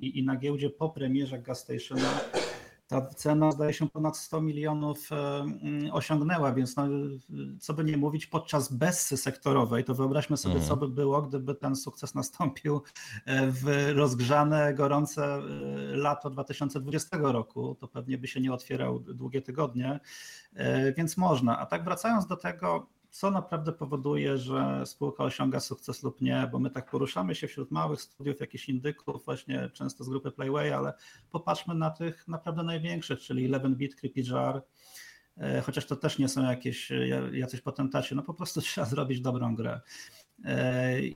i, i na giełdzie po premierze Gas Stationa ta cena zdaje się ponad 100 milionów e, mm, osiągnęła, więc no, co by nie mówić, podczas bessy sektorowej, to wyobraźmy sobie, co by było, gdyby ten sukces nastąpił e, w rozgrzane, gorące e, lato 2020 roku, to pewnie by się nie otwierał długie tygodnie, więc można. A tak wracając do tego, co naprawdę powoduje, że spółka osiąga sukces lub nie, bo my tak poruszamy się wśród małych studiów, jakichś indyków, właśnie często z grupy Playway, ale popatrzmy na tych naprawdę największych, czyli 11-bit, CreepyJar, e, chociaż to też nie są jakieś jacyś potentaci, no po prostu trzeba zrobić dobrą grę.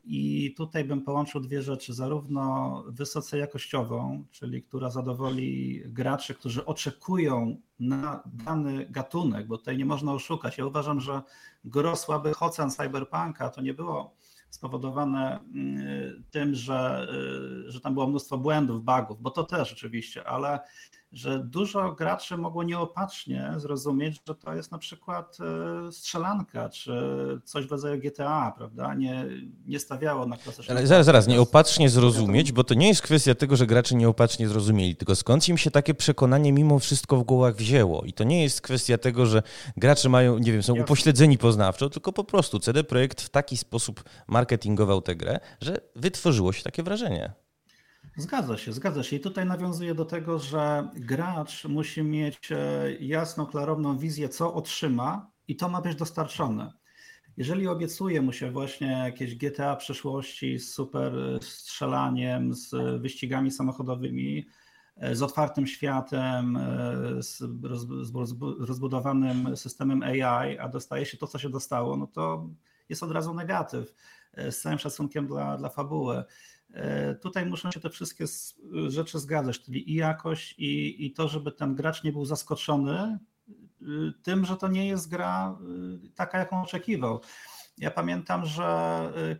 I tutaj bym połączył dwie rzeczy, zarówno wysoce jakościową, czyli która zadowoli graczy, którzy oczekują na dany gatunek, bo tutaj nie można oszukać. Ja uważam, że gro słabych ocen Cyberpunka to nie było spowodowane mm, tym, że, y, że tam było mnóstwo błędów, bugów, bo to też oczywiście, ale że dużo graczy mogło nieopatrznie zrozumieć, że to jest na przykład e, strzelanka, czy coś w rodzaju GTA, prawda? Nie, nie stawiało na klasyczną... Ale zaraz, zaraz, nieopatrznie zrozumieć, bo to nie jest kwestia tego, że gracze nieopatrznie zrozumieli, tylko skąd im się takie przekonanie mimo wszystko w głowach wzięło. I to nie jest kwestia tego, że gracze mają, nie wiem, są upośledzeni poznawczo, tylko po prostu CD Projekt w taki sposób marketingował tę grę, że wytworzyło się takie wrażenie. Zgadza się, zgadza się. I tutaj nawiązuje do tego, że gracz musi mieć e, jasną, klarowną wizję, co otrzyma, i to ma być dostarczone. Jeżeli obiecuje mu się właśnie jakieś GTA przyszłości z super strzelaniem, z wyścigami samochodowymi, e, z otwartym światem, e, z, rozbudowanym systemem AI, a dostaje się to, co się dostało, no to jest od razu negatyw. Z całym szacunkiem dla, dla fabuły. E, tutaj muszą się te wszystkie rzeczy zgadzać, czyli i jakość, i, i to, żeby ten gracz nie był zaskoczony y, tym, że to nie jest gra y, taka, jaką oczekiwał. Ja pamiętam, że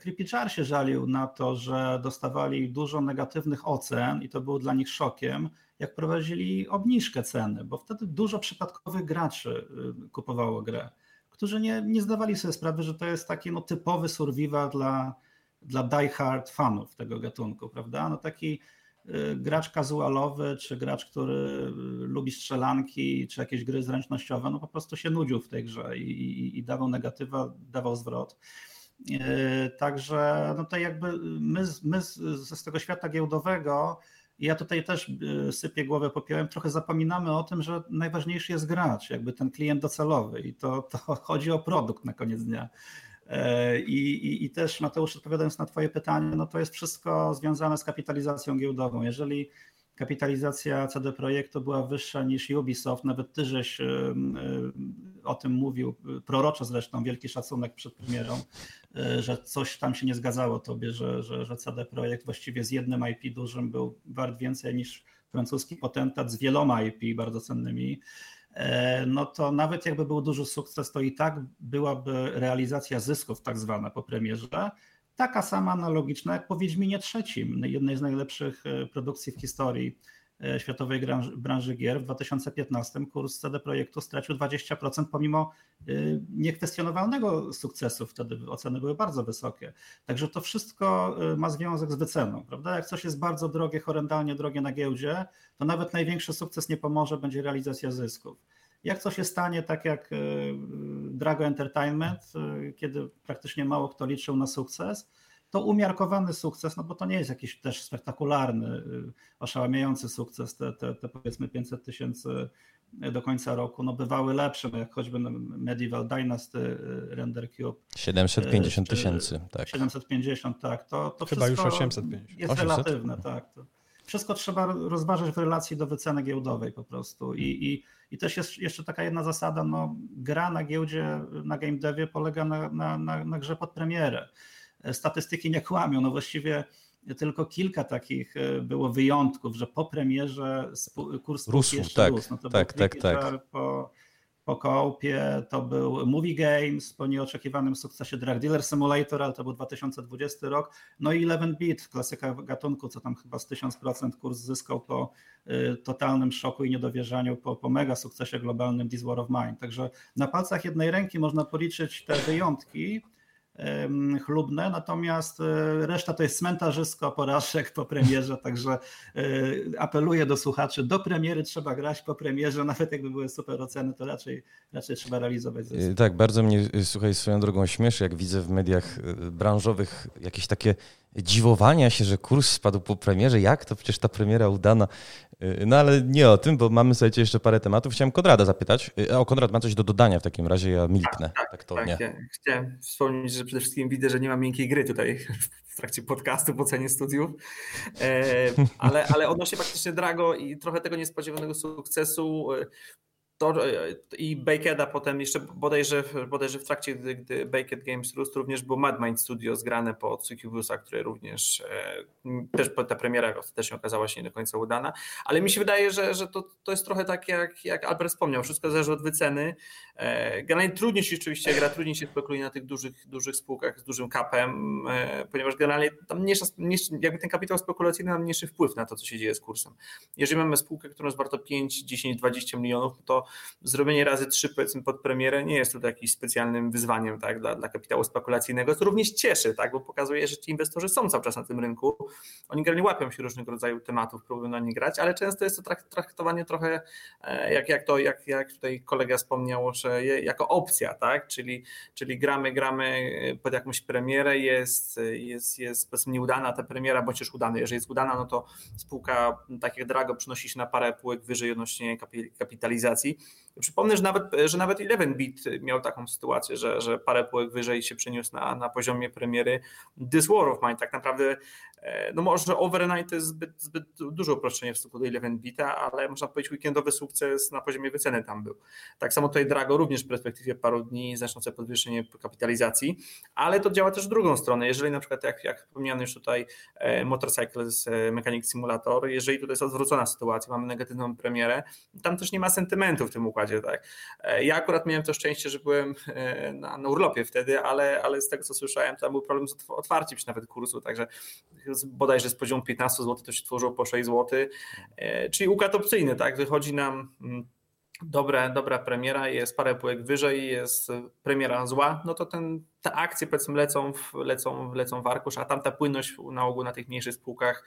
Creepy Jar się żalił na to, że dostawali dużo negatywnych ocen i to było dla nich szokiem, jak prowadzili obniżkę ceny, bo wtedy dużo przypadkowych graczy kupowało grę, którzy nie, nie zdawali sobie sprawy, że to jest taki no, typowy survival dla, dla die-hard fanów tego gatunku, prawda? No taki y, gracz casualowy, czy gracz, który y, lubi strzelanki, czy jakieś gry zręcznościowe, no po prostu się nudził w tej grze i, i, i dawał negatywa, dawał zwrot. Y, także no to jakby my, my z tego świata giełdowego, ja tutaj też sypię głowę popiołem, trochę zapominamy o tym, że najważniejszy jest gracz, jakby ten klient docelowy i to, to chodzi o produkt na koniec dnia. E, I, i, I, też Mateusz, odpowiadając na Twoje pytanie, no to jest wszystko związane z kapitalizacją giełdową. Jeżeli kapitalizacja CD Projektu była wyższa niż Ubisoft, nawet Ty żeś e, e, o tym mówił, proroczo zresztą, wielki szacunek przed premierą, że coś tam się nie zgadzało Tobie, że, że, że CD Projekt właściwie z jednym IP dużym był wart więcej niż francuski potentat z wieloma IP bardzo cennymi. E, no to nawet jakby był duży sukces, to i tak byłaby realizacja zysków tak zwana po premierze, taka sama analogiczna jak po Wiedźminie trzecim, jednej z najlepszych e, produkcji w historii światowej branży gier. W 2015 kurs CD Projektu stracił 20% pomimo niekwestionowalnego sukcesu. Wtedy oceny były bardzo wysokie. Także to wszystko ma związek z wyceną. Prawda? Jak coś jest bardzo drogie, horrendalnie drogie na giełdzie, to nawet największy sukces nie pomoże, będzie realizacja zysków. Jak co się stanie, tak jak e, Drago Entertainment, e, kiedy praktycznie mało kto liczył na sukces, to umiarkowany sukces, no bo to nie jest jakiś też spektakularny, e, oszałamiający sukces, te, te, te powiedzmy 500 tysięcy do końca roku, no bywały lepsze, no jak choćby Medieval Dynasty, Render Cube. 750 tysięcy, tak. 750, tak. To, to Chyba już 850. Jest 800? relatywne, tak. To wszystko trzeba rozważyć w relacji do wyceny giełdowej po prostu. I, i, i też jest jeszcze taka jedna zasada, no, gra na giełdzie, na game devie polega na, na, na, na grze pod premierę. Statystyki nie kłamią, no właściwie tylko kilka takich e, było wyjątków, że po premierze kurs jeszcze tak, rósł. No to tak, tak, tak. Po, po koopie, to był Movie Games po nieoczekiwanym sukcesie Drug Dealer Simulator, ale to był 2020 rok. No i 11-bit, klasyka gatunku, co tam chyba z 1000% kurs zyskał po y, totalnym szoku i niedowierzaniu, po, po mega sukcesie globalnym This War of Mine. Także na palcach jednej ręki można policzyć te wyjątki, chlubne, natomiast e, reszta to jest cmentarzysko porażek po premierze, także e, apeluję do słuchaczy, do premiery trzeba grać, po premierze, nawet jakby były super oceny, to raczej, raczej trzeba realizować zysk. Tak, bardzo mnie, słuchaj, swoją drogą śmieszy, jak widzę w mediach branżowych jakieś takie dziwowania się, że kurs spadł po premierze. Jak to? Przecież ta premiera udana. Y, no ale nie o tym, bo mamy słuchajcie jeszcze parę tematów. Chciałem Konrada zapytać. Y, o, Konrad ma coś do dodania w takim razie, ja milknę. Tak, tak, to tak, nie. Chciałem wspomnieć, że przede wszystkim widzę, że nie ma miękkiej gry tutaj w trakcie podcastu po cenie studiów, e, ale, ale odnośnie faktycznie Drago i trochę tego niespodziewanego sukcesu, to, e, I Bakeda potem jeszcze bodajże, bodajże w trakcie, gdy, gdy Baked Games Roost również był Mad Mind Studio zgrane po Succubusa, które również e, też ta premiera ostatecznie okazała się nie do końca udana, ale mi się wydaje, że, że to, to jest trochę tak jak, jak Albert wspomniał, wszystko zależy od wyceny. E, generalnie trudniej się oczywiście gra, trudniej się spekuluje na tych dużych, dużych spółkach z dużym kapem, ponieważ generalnie tam mniejsza, mniejszy, jakby ten kapitał spekulacyjny ma mniejszy wpływ na to, co się dzieje z kursem. Jeżeli mamy spółkę, która jest warto 5, 10, 20 milionów, to zrobienie razy trzy powiedzmy pod premierę nie jest tutaj jakimś specjalnym wyzwaniem tak, dla, dla kapitału spekulacyjnego, co również cieszy, tak, bo pokazuje, że ci inwestorzy są cały czas na tym rynku. Oni generalnie łapią się różnego rodzaju tematów, próbują na nie grać, ale często jest to traktowanie trochę e, jak, jak to, jak, jak tutaj kolega wspomniał, że jako opcja, tak? Czyli, czyli gramy, gramy pod jakąś premierę, jest, jest, jest powiedzmy nieudana ta premiera, bądź też udana. Jeżeli jest udana, no to spółka, tak jak Drago, przynosi się na parę półek wyżej odnośnie kapitalizacji. Przypomnę, że nawet, że nawet 11-bit miał taką sytuację, że, że parę półek wyżej się przeniósł na, na poziomie premiery This War of Mine. Tak naprawdę, no może Overnight to jest zbyt, zbyt duże uproszczenie w stosunku do 11-bita, ale można powiedzieć weekendowy sukces na poziomie wyceny tam był. Tak samo tutaj Drago również w perspektywie paru dni znaczące podwyższenie kapitalizacji, ale to działa też w drugą stronę. Jeżeli na przykład, jak, jak wspomniany już tutaj e, Motorcycles e, Mechanic Simulator, jeżeli tutaj jest odwrócona sytuacja, mamy negatywną premierę, tam też nie ma sentymentu w tym układzie. Tak. E, ja akurat miałem to szczęście, że byłem e, na, na urlopie wtedy, ale, ale z tego co słyszałem, tam był problem z otwarciem się nawet kursu, także bodajże z poziomu 15 zł to się tworzyło po 6 zł, e, czyli układ opcyjny, tak, wychodzi nam mm, dobre, dobra premiera, jest parę półek wyżej, jest premiera zła, no to ten, te akcje powiedzmy lecą w, lecą, lecą w arkusz, a tamta płynność na ogół na tych mniejszych spółkach,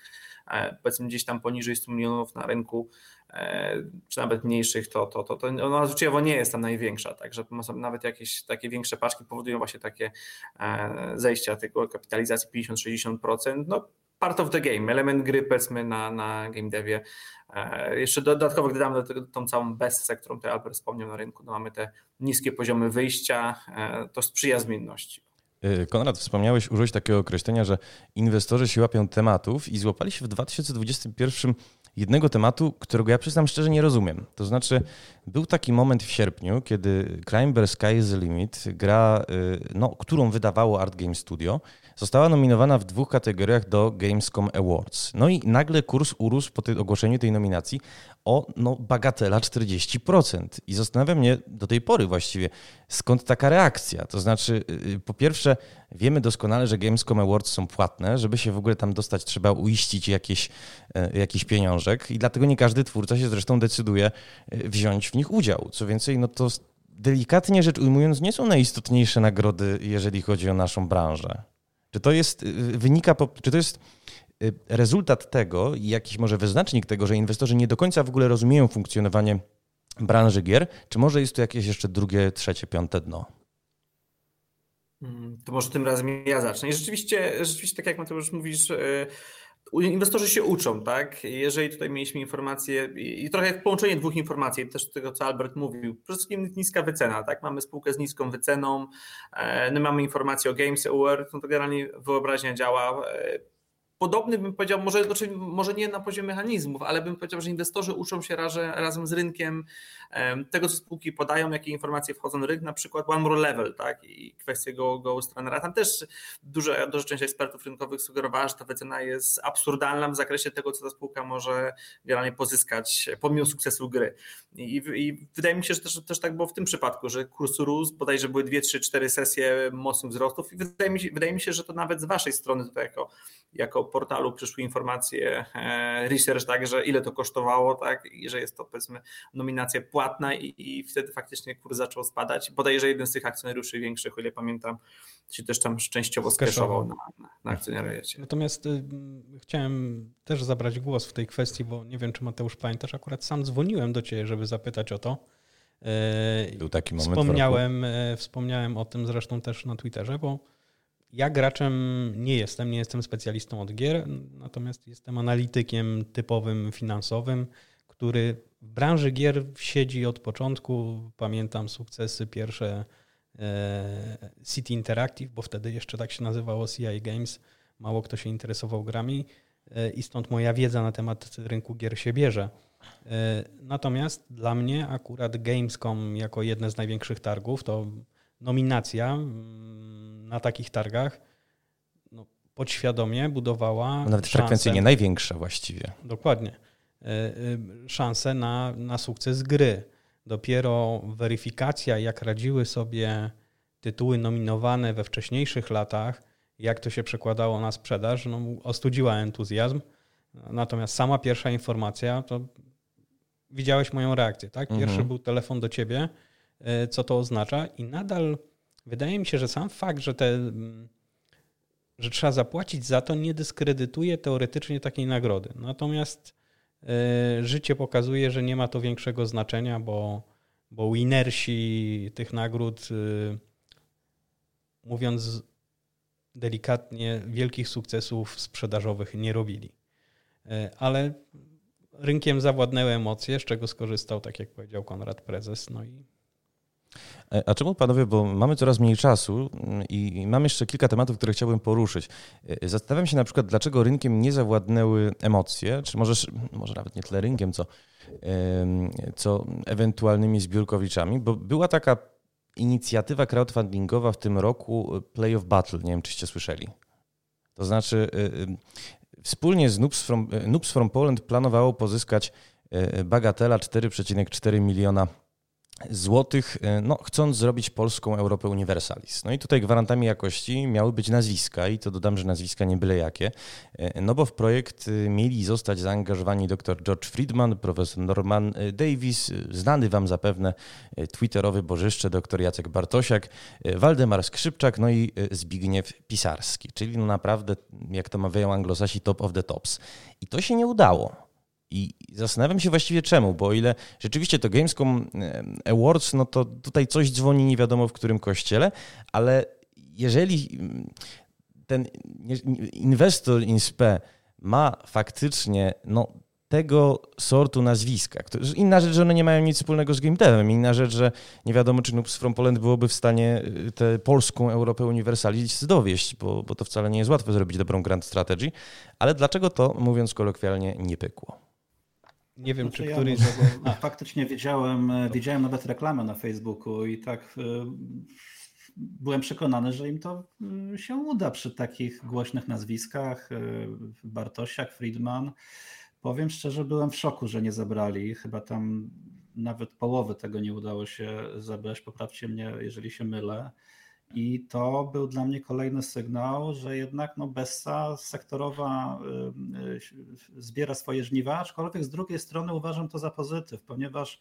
powiedzmy gdzieś tam poniżej 100 milionów na rynku, E, czy nawet mniejszych, to, to, to, to ona zwyczajowo nie jest tam największa, także nawet jakieś takie większe paczki powodują właśnie takie e, zejścia tego kapitalizacji 50-60%. No, part of the game, element gry powiedzmy na, na game devie. E, jeszcze dodatkowo, gdy damy tą całą bezsę, którą tutaj Albert wspomniał na rynku, no mamy te niskie poziomy wyjścia, to sprzyja zmienności. Konrad, wspomniałeś, użyć takiego określenia, że inwestorzy się łapią tematów i złapali się w 2021 jednego tematu, którego ja przyznam szczerze nie rozumiem. To znaczy, był taki moment w sierpniu, kiedy Climber Sky is the Limit, gra, no, którą wydawało Art Game Studio, została nominowana w dwóch kategoriach do Gamescom Awards. No i nagle kurs urósł po tej, ogłoszeniu tej nominacji o no, bagatela 40%. I zastanawia mnie do tej pory właściwie, skąd taka reakcja. To znaczy, y, po pierwsze, wiemy doskonale, że Gamescom Awards są płatne. Żeby się w ogóle tam dostać, trzeba uiścić jakieś, y, jakiś pieniążek i dlatego nie każdy twórca się zresztą decyduje y, wziąć w nich udział. Co więcej, no to delikatnie rzecz ujmując, nie są najistotniejsze nagrody, jeżeli chodzi o naszą branżę. Czy to jest, wynika, po, czy to jest Y, rezultat tego i jakiś może wyznacznik tego, że inwestorzy nie do końca w ogóle rozumieją funkcjonowanie branży gier, czy może jest tu jakieś jeszcze drugie, trzecie, piąte dno? Mm, to może tym razem ja zacznę. I rzeczywiście, rzeczywiście tak jak Mateusz mówisz, y, inwestorzy się uczą, tak? Jeżeli tutaj mieliśmy informacje i trochę połączenie dwóch informacji, też tego, co Albert mówił. Przede wszystkim niska wycena, tak? Mamy spółkę z niską wyceną, e, my mamy informacje o Games Award, no to generalnie wyobraźnia działa e, podobny bym powiedział, może, znaczy, może nie na poziomie mechanizmów, ale bym powiedział, że inwestorzy uczą się razem z rynkiem tego, co spółki podają, jakie informacje wchodzą na rynek, na przykład One More Level, tak, i kwestie go, go Runnera. Tam też duża, duża część ekspertów rynkowych sugerowała, że ta wycena jest absurdalna w zakresie tego, co ta spółka może generalnie pozyskać pomimo sukcesu gry. I, i wydaje mi się, że też, też tak było w tym przypadku, że kurs rósł, bodajże były dwie, trzy, cztery sesje mocnych wzrostów i wydaje mi się, wydaje mi się że to nawet z waszej strony tutaj jako, jako portalu przyszły informacje, e, research, tak, że ile to kosztowało, tak, i że jest to powiedzmy nominacja płatna i, i wtedy faktycznie kurs zaczął spadać. Bodajże jeden z tych akcjonariuszy większych, o ile pamiętam, się też tam częściowo skeszował na, na, na akcjonariacie. Natomiast y, chciałem też zabrać głos w tej kwestii, bo nie wiem, czy Mateusz pamiętasz, akurat sam dzwoniłem do Ciebie, żeby zapytać o to. Był taki moment. Wspomniałem, e, wspomniałem o tym zresztą też na Twitterze, bo ja graczem nie jestem, nie jestem specjalistą od gier, natomiast jestem analitykiem typowym finansowym, który w branży gier siedzi od początku. Pamiętam sukcesy pierwsze e, City Interactive, bo wtedy jeszcze tak się nazywało CI Games. Mało kto się interesował grami e, i stąd moja wiedza na temat rynku gier się bierze. E, natomiast dla mnie akurat Gamescom jako jedne z największych targów to nominacja mm, na takich targach no, podświadomie budowała. Nawet frekwencyjnie największa właściwie. Dokładnie. E, e, szansę na, na sukces gry. Dopiero weryfikacja, jak radziły sobie tytuły nominowane we wcześniejszych latach, jak to się przekładało na sprzedaż, no, ostudziła entuzjazm. Natomiast sama pierwsza informacja, to widziałeś moją reakcję, tak? Pierwszy mhm. był telefon do ciebie, e, co to oznacza i nadal wydaje mi się, że sam fakt, że te mm, że trzeba zapłacić za to, nie dyskredytuje teoretycznie takiej nagrody. Natomiast życie pokazuje, że nie ma to większego znaczenia, bo, bo winersi tych nagród, e, mówiąc delikatnie, wielkich sukcesów sprzedażowych nie robili. Ale rynkiem zawładnęły emocje, z czego skorzystał, tak jak powiedział Konrad Prezes. No i e, a czemu panowie, bo mamy coraz mniej czasu mm, i mam jeszcze kilka tematów, które chciałbym poruszyć. E, zastanawiam się na przykład, dlaczego rynkiem nie zawładnęły emocje, czy może, może nawet nie tyle rynkiem, co, co ewentualnymi zbiórkowiczami, bo była taka inicjatywa crowdfundingowa w tym roku Play of Battle, nie wiem czyście słyszeli. To znaczy Wspólnie z Noobs from, Noobs from Poland planowało pozyskać e, bagatela 4,4 miliona złotych, e, no, chcąc zrobić polską Europę Universalis. No i tutaj gwarantami jakości miały być nazwiska i to dodam, że nazwiska nie byle jakie, e, no bo w projekt e, mieli zostać zaangażowani dr George Friedman, profesor Norman Davis, znany wam zapewne twitterowy bożyszcze dr Jacek Bartosiak, Waldemar Skrzypczak, no i Zbigniew Pisarski, czyli no naprawdę, jak to mawiają anglosasi, top of the tops. I to się nie udało. I zastanawiam się właściwie czemu, bo o ile rzeczywiście to Gamescom Awards, no to tutaj coś dzwoni nie wiadomo w którym kościele, ale jeżeli ten inwestor INSPE ma faktycznie no, tego sortu nazwiska. Inna rzecz, że one nie mają nic wspólnego z game devem. Inna rzecz, że nie wiadomo, czy Noobs from Poland byłoby w stanie y, tę polską Europę Universalis dowieść, bo, bo to wcale nie jest łatwo zrobić dobrą grand strategy. Ale dlaczego to, mówiąc kolokwialnie, nie pykło? Nie wiem, znaczy, czy któryś. Ja faktycznie widziałem, e, widziałem nawet reklamę na Facebooku i tak e, byłem przekonany, że im to e, się uda przy takich głośnych nazwiskach. Bartosiak, Friedman. Powiem szczerze, byłem w szoku, że nie zabrali. Chyba tam nawet połowy tego nie udało się zabrać. Poprawcie mnie, jeżeli się mylę. I to był dla mnie kolejny sygnał, że jednak no, Bessa sektorowa y, y, zbiera swoje żniwa, aczkolwiek z drugiej strony uważam to za pozytyw, ponieważ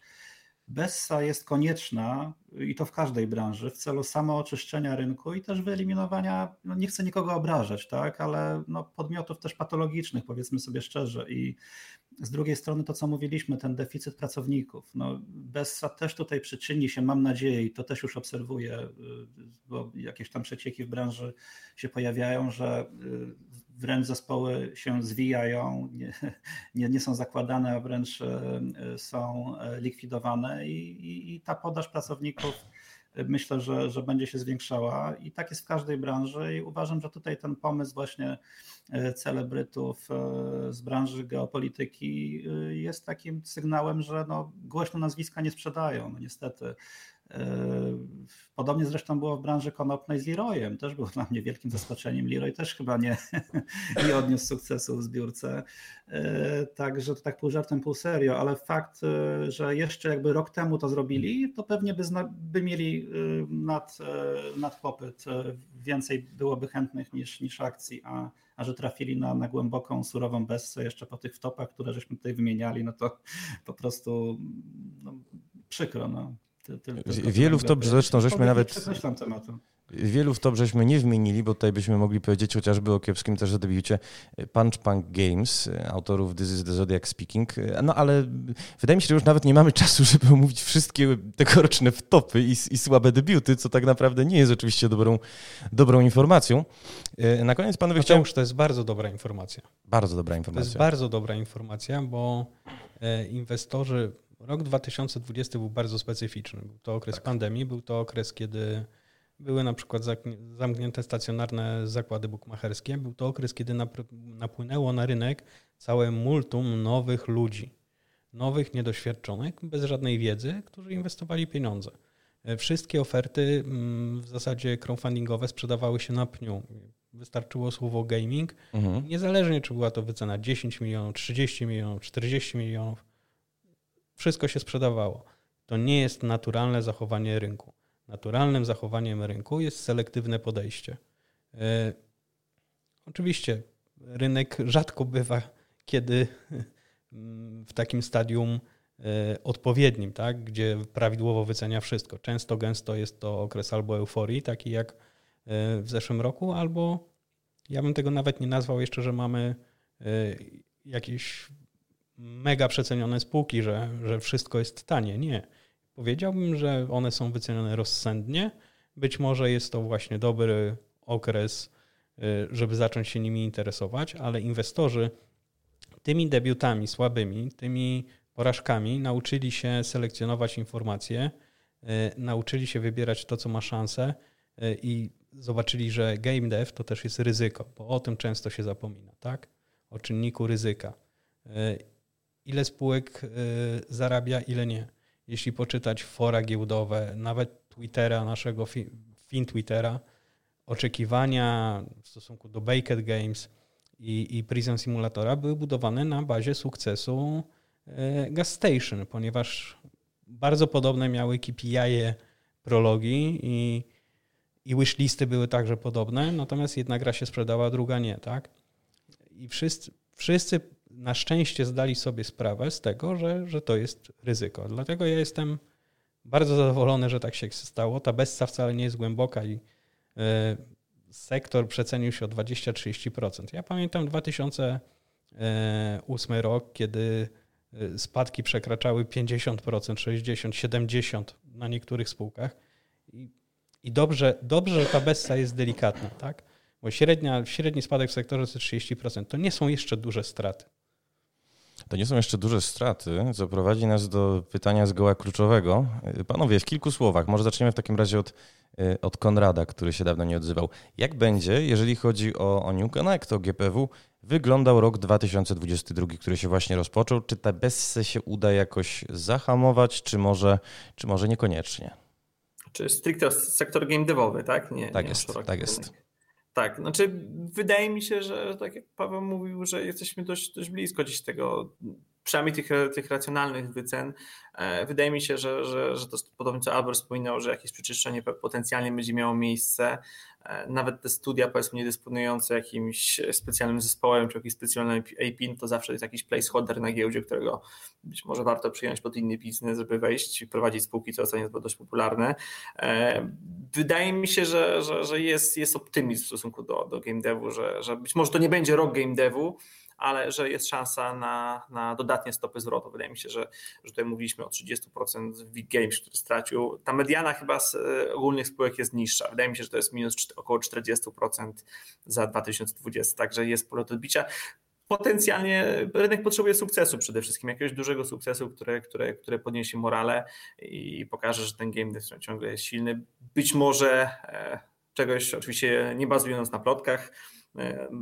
Bessa jest konieczna i to w każdej branży w celu samooczyszczenia rynku i też wyeliminowania, no nie chcę nikogo obrażać, tak, ale no podmiotów też patologicznych, powiedzmy sobie szczerze. I z drugiej strony to, co mówiliśmy, ten deficyt pracowników. No, Bessa też tutaj przyczyni się, mam nadzieję, i to też już obserwuję, y, bo jakieś tam przecieki w branży się pojawiają, że y, wręcz zespoły się zwijają, nie, nie, nie są zakładane, a wręcz e, są likwidowane i, i, i ta podaż pracowników myślę, że, że będzie się zwiększała i tak jest w każdej branży i uważam, że tutaj ten pomysł właśnie celebrytów z branży geopolityki jest takim sygnałem, że no, głośno nazwiska nie sprzedają. No niestety Podobnie zresztą było w branży konopnej z Leroyem. Też było dla mnie wielkim zaskoczeniem. Leroy też chyba nie, nie odniósł sukcesu w zbiórce. Także to tak pół żartem, pół serio, ale fakt, że jeszcze jakby rok temu to zrobili, to pewnie by, zna, by mieli nad, nad popyt. Więcej byłoby chętnych niż, niż akcji, a, a że trafili na, na głęboką, surową bessę jeszcze po tych wtopach, które żeśmy tutaj wymieniali, no to po prostu no, przykro. No. Wielu w to zresztą żeśmy nawet. Wielu w to żeśmy nie wymienili, bo tutaj byśmy mogli powiedzieć chociażby o kiepskim też debiucie Punch Punk Games, autorów This is the Zodiac Speaking. No ale wydaje mi się, że już nawet nie mamy czasu, żeby omówić wszystkie tegoroczne wtopy i, i słabe debiuty, co tak naprawdę nie jest oczywiście dobrą, dobrą informacją. Na koniec panowie chciałem... Już to jest bardzo dobra informacja. Bardzo dobra informacja. To jest bardzo dobra informacja, bo e, inwestorzy Rok 2020 był bardzo specyficzny. Był to okres tak. pandemii, był to okres, kiedy były na przykład zamknięte stacjonarne zakłady bukmacherskie. Był to okres, kiedy napłynęło na rynek całe multum nowych ludzi. Nowych, niedoświadczonych, bez żadnej wiedzy, którzy inwestowali pieniądze. Wszystkie oferty mm, w zasadzie crowdfundingowe sprzedawały się na pniu. Wystarczyło słowo gaming, mhm. niezależnie czy była to wycena 10 milionów, 30 milionów, 40 milionów wszystko się sprzedawało. To nie jest naturalne zachowanie rynku. Naturalnym zachowaniem rynku jest selektywne podejście. E, oczywiście rynek rzadko bywa, kiedy w takim stadium e, odpowiednim, tak, gdzie prawidłowo wycenia wszystko. Często, gęsto jest to okres albo euforii, taki jak e, w zeszłym roku, albo ja bym tego nawet nie nazwał jeszcze, że mamy jakieś mega przecenione spółki, że, że wszystko jest tanie. Nie. Powiedziałbym, że one są wycenione rozsądnie. Być może jest to właśnie dobry okres, y, żeby zacząć się nimi interesować, ale inwestorzy tymi debiutami słabymi, tymi porażkami nauczyli się selekcjonować informacje, y, nauczyli się wybierać to, co ma szansę y, i zobaczyli, że game dev to też jest ryzyko, bo o tym często się zapomina, tak? O czynniku ryzyka ile spółek y, zarabia, ile nie. Jeśli poczytać fora giełdowe, nawet Twittera, naszego fin Twittera, oczekiwania w stosunku do Baked Games i, i Prison Simulatora były budowane na bazie sukcesu y, Gas Station, ponieważ bardzo podobne miały KPI -e prologi i, i wishlisty były także podobne, natomiast jedna gra się sprzedała, druga nie, tak? I wszyscy, wszyscy na szczęście zdali sobie sprawę z tego, że, że to jest ryzyko. Dlatego ja jestem bardzo zadowolony, że tak się stało. Ta bessa wcale nie jest głęboka i e, sektor przecenił się o 20-30%. Ja pamiętam 2008 rok, kiedy e, spadki przekraczały 50%, 60, 70 na niektórych spółkach. I, i dobrze, dobrze, że ta bessa jest delikatna, tak? Bo średnia, średni spadek w sektorze to 30%. To nie są jeszcze duże straty. To nie są jeszcze duże straty, co prowadzi nas do pytania zgoła kluczowego. Panowie, w kilku słowach, może zaczniemy w takim razie od, y, od Konrada, który się dawno nie odzywał. Jak będzie, jeżeli chodzi o, o New Connect, o GPW, wyglądał rok 2022, który się właśnie rozpoczął? Czy ta besse się uda jakoś zahamować, czy może, czy może niekoniecznie? Czy stricte sektor game devowy, tak? Nie, tak nie jest, tak jest. Tak, znaczy wydaje mi się, że tak jak Paweł mówił, że jesteśmy dość, dość blisko dziś tego, przynajmniej tych, tych racjonalnych wycen. E, wydaje mi się, że, że, że to podobnie co Albert wspominał, że jakieś przeczyszczenie potencjalnie będzie miało miejsce. E, nawet te studia, powiedzmy, nie dysponujące jakimś specjalnym zespołem czy jakimś specjalnym API, to zawsze jest jakiś placeholder na giełdzie, którego być może warto przyjąć pod inny biznes, żeby wejść i prowadzić spółki, co oceniam dość popularne. E, wydaje mi się, że, że, że jest, jest optymizm w stosunku do, do game devu, że, że być może to nie będzie rok game devu, ale że jest szansa na, na dodatnie stopy zwrotu. Wydaje mi się, że, że tutaj mówiliśmy o 30% Big Games, który stracił. Ta mediana chyba z ogólnych spółek jest niższa. Wydaje mi się, że to jest minus około 40% za 2020, także jest pole do odbicia potencjalnie rynek potrzebuje sukcesu przede wszystkim, jakiegoś dużego sukcesu, które, które, które podniesie morale i pokaże, że ten game ciągle jest silny. Być może e, czegoś oczywiście nie bazując na plotkach,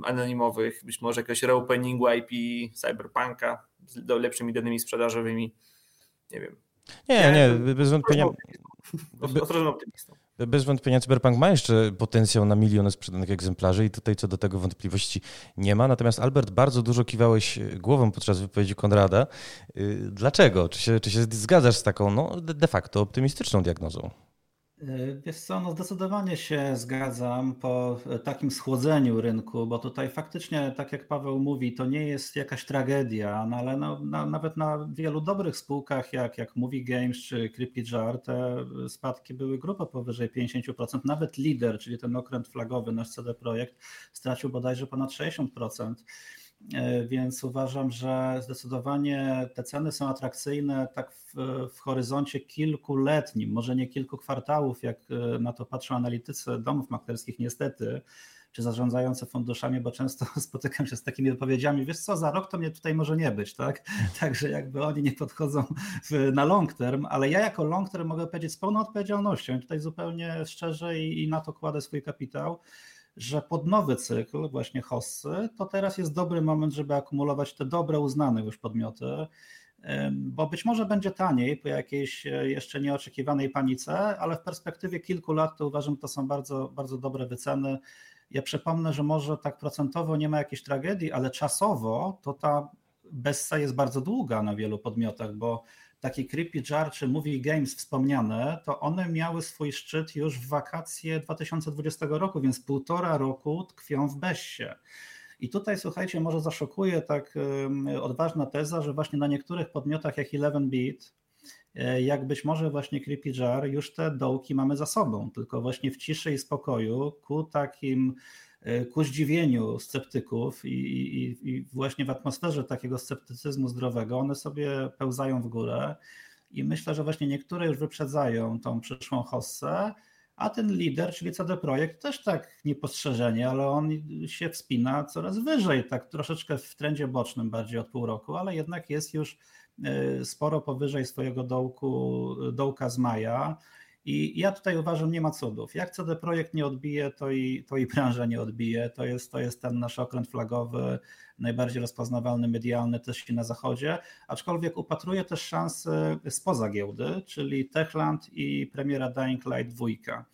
anonimowych, być może jakiegoś reopeningu IP Cyberpunka z lepszymi danymi sprzedażowymi. Nie wiem. Nie, ja, nie, bez wątpienia. Ostrożny optymistą. Bez wątpienia Cyberpunk ma jeszcze potencjał na miliony sprzedanych egzemplarzy i tutaj co do tego wątpliwości nie ma. Natomiast Albert, bardzo dużo kiwałeś głową podczas wypowiedzi Konrada. Y, dlaczego? Czy się, czy się zgadzasz z taką no, de facto optymistyczną diagnozą? Y, wiesz co, no zdecydowanie się zgadzam po takim schłodzeniu rynku, bo tutaj faktycznie, tak jak Paweł mówi, to nie jest jakaś tragedia, no ale no, na, nawet na wielu dobrych spółkach, jak, jak Movie Games czy Creepy Jar, te spadki były grupą powyżej 50%. Nawet lider, czyli ten okręt flagowy, nasz CD Projekt, stracił bodajże ponad 60%. E, więc uważam, że zdecydowanie te ceny są atrakcyjne tak w, w, horyzoncie kilkuletnim, może nie kilku kwartałów, jak e, na to patrzą analitycy domów maklerskich niestety, czy zarządzające funduszami, bo często spotykam się z takimi wypowiedziami, wiesz co, za rok to mnie tutaj może nie być, tak? Także jakby oni nie podchodzą na long term, ale ja jako long term mogę powiedzieć z pełną odpowiedzialnością tutaj zupełnie szczerze i, i na to kładę swój kapitał, że pod nowy cykl właśnie hossy, to teraz jest dobry moment, żeby akumulować te dobre, uznane już podmioty, bo być może będzie taniej po jakiejś e, jeszcze nieoczekiwanej panice, ale w perspektywie kilku lat to uważam, to są bardzo, bardzo dobre wyceny. Ja przypomnę, że może tak procentowo nie ma jakiejś tragedii, ale czasowo to ta bessa jest bardzo długa na wielu podmiotach, bo taki Creepy Jar czy Movie Games wspomniane, to one miały swój szczyt już w wakacje 2020 roku, więc półtora roku tkwią w Bessie. I tutaj słuchajcie, może zaszokuje tak odważna teza, że właśnie na niektórych podmiotach jak 11bit, e, jak być może właśnie Creepy Jar, już te dołki mamy za sobą, tylko właśnie w ciszy i spokoju ku takim ku zdziwieniu sceptyków i, i, i właśnie w atmosferze takiego sceptycyzmu zdrowego one sobie pełzają w górę i myślę, że właśnie niektóre już wyprzedzają tą przyszłą hossę, a ten lider, czyli CD Projekt też tak niepostrzeżenie, ale on się wspina coraz wyżej, tak troszeczkę w trendzie bocznym bardziej od pół roku, ale jednak jest już e, sporo powyżej swojego dołku, dołka z maja. I ja tutaj uważam, nie ma cudów. Jak CD Projekt nie odbije, to i, to i branża nie odbije. To jest, to jest ten nasz okręt flagowy, najbardziej rozpoznawalny medialny też i na zachodzie, aczkolwiek upatruję też szansy spoza giełdy, czyli Techland i premiera Dying Light 2.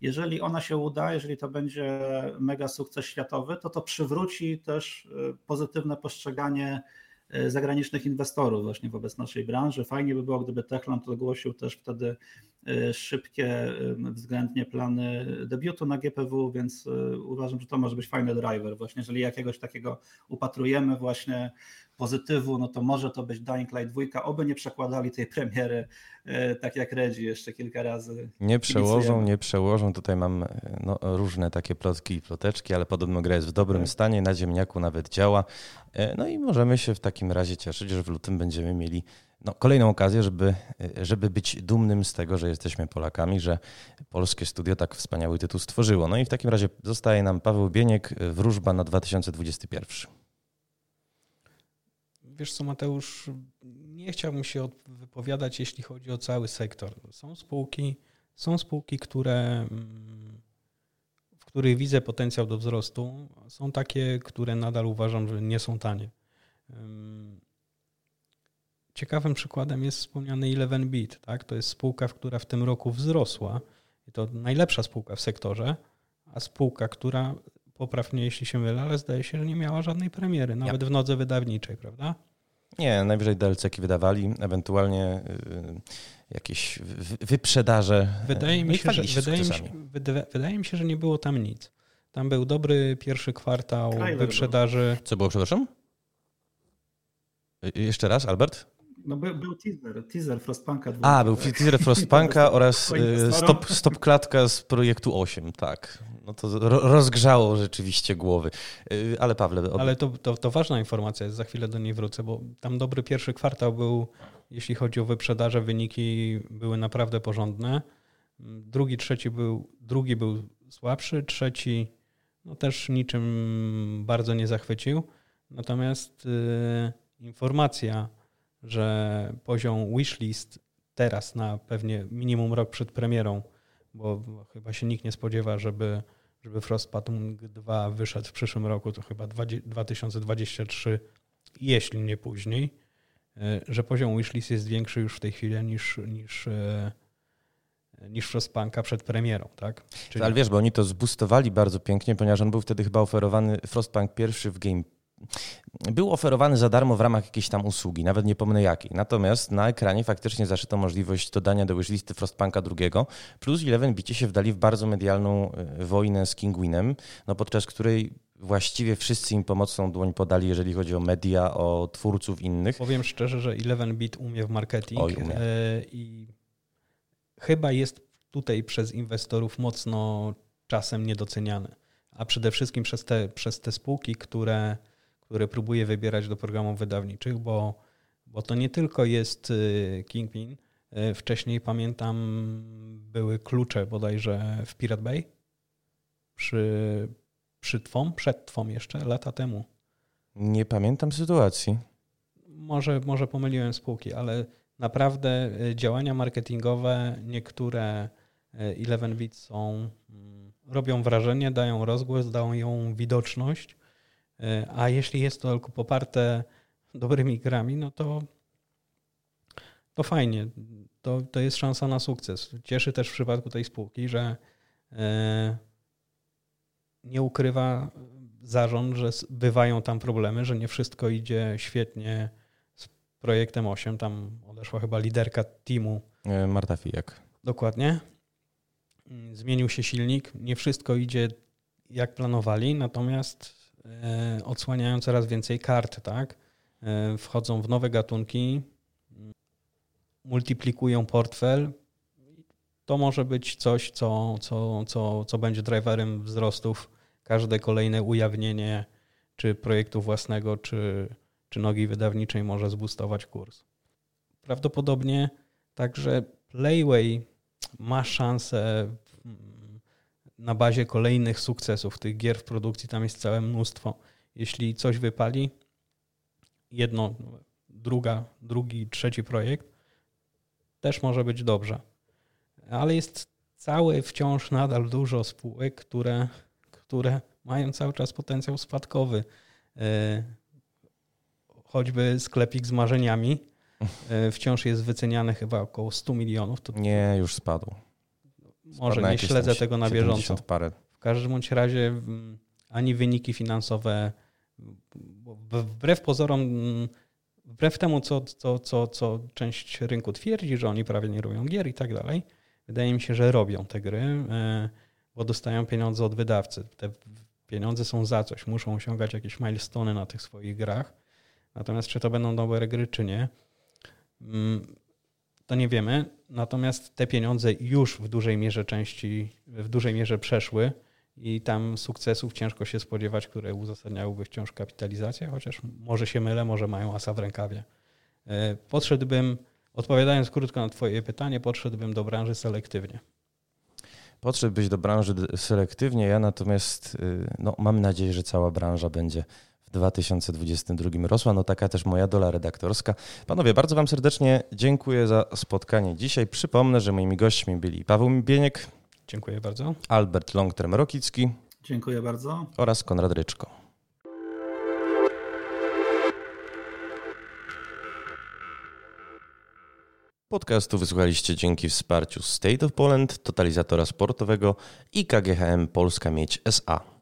Jeżeli ona się uda, jeżeli to będzie mega sukces światowy, to to przywróci też y, pozytywne postrzeganie y, zagranicznych inwestorów właśnie wobec naszej branży. Fajnie by było, gdyby Techland ogłosił też wtedy szybkie y, względnie plany debiutu na GPW, więc y, uważam, że to może być fajny driver. Właśnie jeżeli jakiegoś takiego upatrujemy właśnie pozytywu, no to może to być Dying Light 2, oby nie przekładali tej premiery tak jak Redzi jeszcze kilka razy. Nie przełożą, nie przełożą. Tutaj mam no, różne takie plotki i ploteczki, ale podobno gra jest w dobrym tak. stanie, na ziemniaku nawet działa. No i możemy się w takim razie cieszyć, że w lutym będziemy mieli no, kolejną okazję, żeby, żeby być dumnym z tego, że jesteśmy Polakami, że polskie studio tak wspaniały tytuł stworzyło. No i w takim razie zostaje nam Paweł Bieniek, wróżba na 2021. Wiesz co, Mateusz, nie chciałbym się wypowiadać, jeśli chodzi o cały sektor. Są spółki, są spółki, które, w których widzę potencjał do wzrostu. Są takie, które nadal uważam, że nie są tanie. Ciekawym przykładem jest wspomniany Eleven Beat. Tak? To jest spółka, która w tym roku wzrosła. I to najlepsza spółka w sektorze, a spółka, która, poprawnie jeśli się mylę, ale zdaje się, że nie miała żadnej premiery, nawet ja. w nodze wydawniczej, prawda? Nie, najwyżej DLC-ki wydawali, ewentualnie y, jakieś wyprzedaże. Wydaje mi, się, że, wydaje, mi się, wydaje mi się, że nie było tam nic. Tam był dobry pierwszy kwartał wyprzedaży. Co było, przepraszam? Y, jeszcze raz, Albert? No był, był teaser, teaser Frostpunka. A, był teaser Frostpunka oraz y, stop, stop klatka z projektu 8, tak. No to rozgrzało rzeczywiście głowy. Y, ale Pawle... Ob... Ale to, to, to, ważna informacja jest, za chwilę do niej wrócę, bo tam dobry pierwszy kwartał był, jeśli chodzi o wyprzedaże, wyniki były naprawdę porządne. Drugi, trzeci był, drugi był słabszy, trzeci no też niczym bardzo nie zachwycił. Natomiast yy, informacja że poziom wishlist teraz na pewnie minimum rok przed premierą, bo chyba się nikt nie spodziewa, żeby, żeby Frostpunk 2 wyszedł w przyszłym roku, to chyba 2023, jeśli nie później, e, że poziom wishlist jest większy już w tej chwili niż, niż, e, niż Frostpunka przed premierą, tak? Czyli... Ale wiesz, bo oni to zbustowali bardzo pięknie, ponieważ on był wtedy chyba oferowany Frostpunk pierwszy w Game był oferowany za darmo w ramach jakiejś tam usługi, nawet nie pomnę jakiej. Natomiast na ekranie faktycznie zaszyto możliwość dodania do wishlisty Frostpunka drugiego, plus Eleven bicie się wdali w bardzo medialną e, wojnę z Kingwinem, no podczas której właściwie wszyscy im pomocną dłoń podali, jeżeli chodzi o media, o twórców innych. Powiem szczerze, że Eleven Bit umie w marketing Oj, umie. E, i chyba jest tutaj przez inwestorów mocno czasem niedoceniany. A przede wszystkim przez te, przez te spółki, które, które próbuje wybierać do programów wydawniczych, bo, bo to nie tylko jest y, Kingpin. Y, Wcześniej pamiętam, były klucze bodajże w Pirate Bay przy, przy Twom, przed Twom jeszcze, lata temu. Nie pamiętam sytuacji. Może, może pomyliłem spółki, ale naprawdę y, działania marketingowe niektóre Eleven Bit są, mm, robią wrażenie, dają rozgłos, dają widoczność, y, a jeśli jest to tylko poparte dobrymi grami, no to, to fajnie. To, to jest szansa na sukces. Cieszy też w przypadku tej spółki, że nie ukrywa zarząd, że bywają tam problemy, że nie wszystko idzie świetnie z projektem 8. Tam odeszła chyba liderka teamu. E, Marta Fijak. Dokładnie. Zmienił się silnik. Nie wszystko idzie jak planowali, natomiast e, odsłaniają coraz więcej kart, tak? E, wchodzą w nowe gatunki, multiplikują portfel. To może być coś, co, co, co, co będzie driverem wzrostów każde kolejne ujawnienie czy projektu własnego, czy, czy nogi wydawniczej może zbustować kurs. Prawdopodobnie także Playway ma szansę na bazie kolejnych sukcesów tych gier w produkcji, tam jest całe mnóstwo. Jeśli coś wypali, jedno, druga, drugi, trzeci projekt, też może być dobrze. Ale jest całe wciąż nadal dużo spółek, które które mają cały czas potencjał spadkowy. E, choćby sklepik z marzeniami e, wciąż jest wyceniany chyba około 100 milionów. To nie, już spadł. Może nie śledzę tego na bieżąco. Parę. W każdym bądź razie mm, ani wyniki finansowe, wbrew pozorom, wbrew temu, co, co, co, co część rynku twierdzi, że oni prawie nie robią gier i tak dalej, wydaje mi się, że robią te gry. E, bo dostają pieniądze od wydawcy. Te pieniądze są za coś, muszą osiągać jakieś milestone na tych swoich grach. Natomiast czy to będą dobre gry, czy nie, mm, to nie wiemy. Natomiast te pieniądze już w dużej mierze części, w dużej mierze przeszły i tam sukcesów ciężko się spodziewać, które uzasadniałyby wciąż kapitalizację, chociaż może się mylę, może mają asa w rękawie. E, podszedłbym, odpowiadając krótko na Twoje pytanie, podszedłbym do branży selektywnie podszedłbyś do branży selektywnie. Ja natomiast y, no, mam nadzieję, że cała branża będzie 2022 rosła. No taka też moja dola redaktorska. Panowie, bardzo Wam serdecznie dziękuję za spotkanie dzisiaj. Przypomnę, że moimi gośćmi byli Paweł Mibieniek. Dziękuję bardzo. Albert Longterm-Rokicki. Dziękuję bardzo. Oraz Konrad Ryczko. Podcastu wysłuchaliście dzięki wsparciu State of Poland, totalizatora sportowego i KGHM Polska Mieć SA.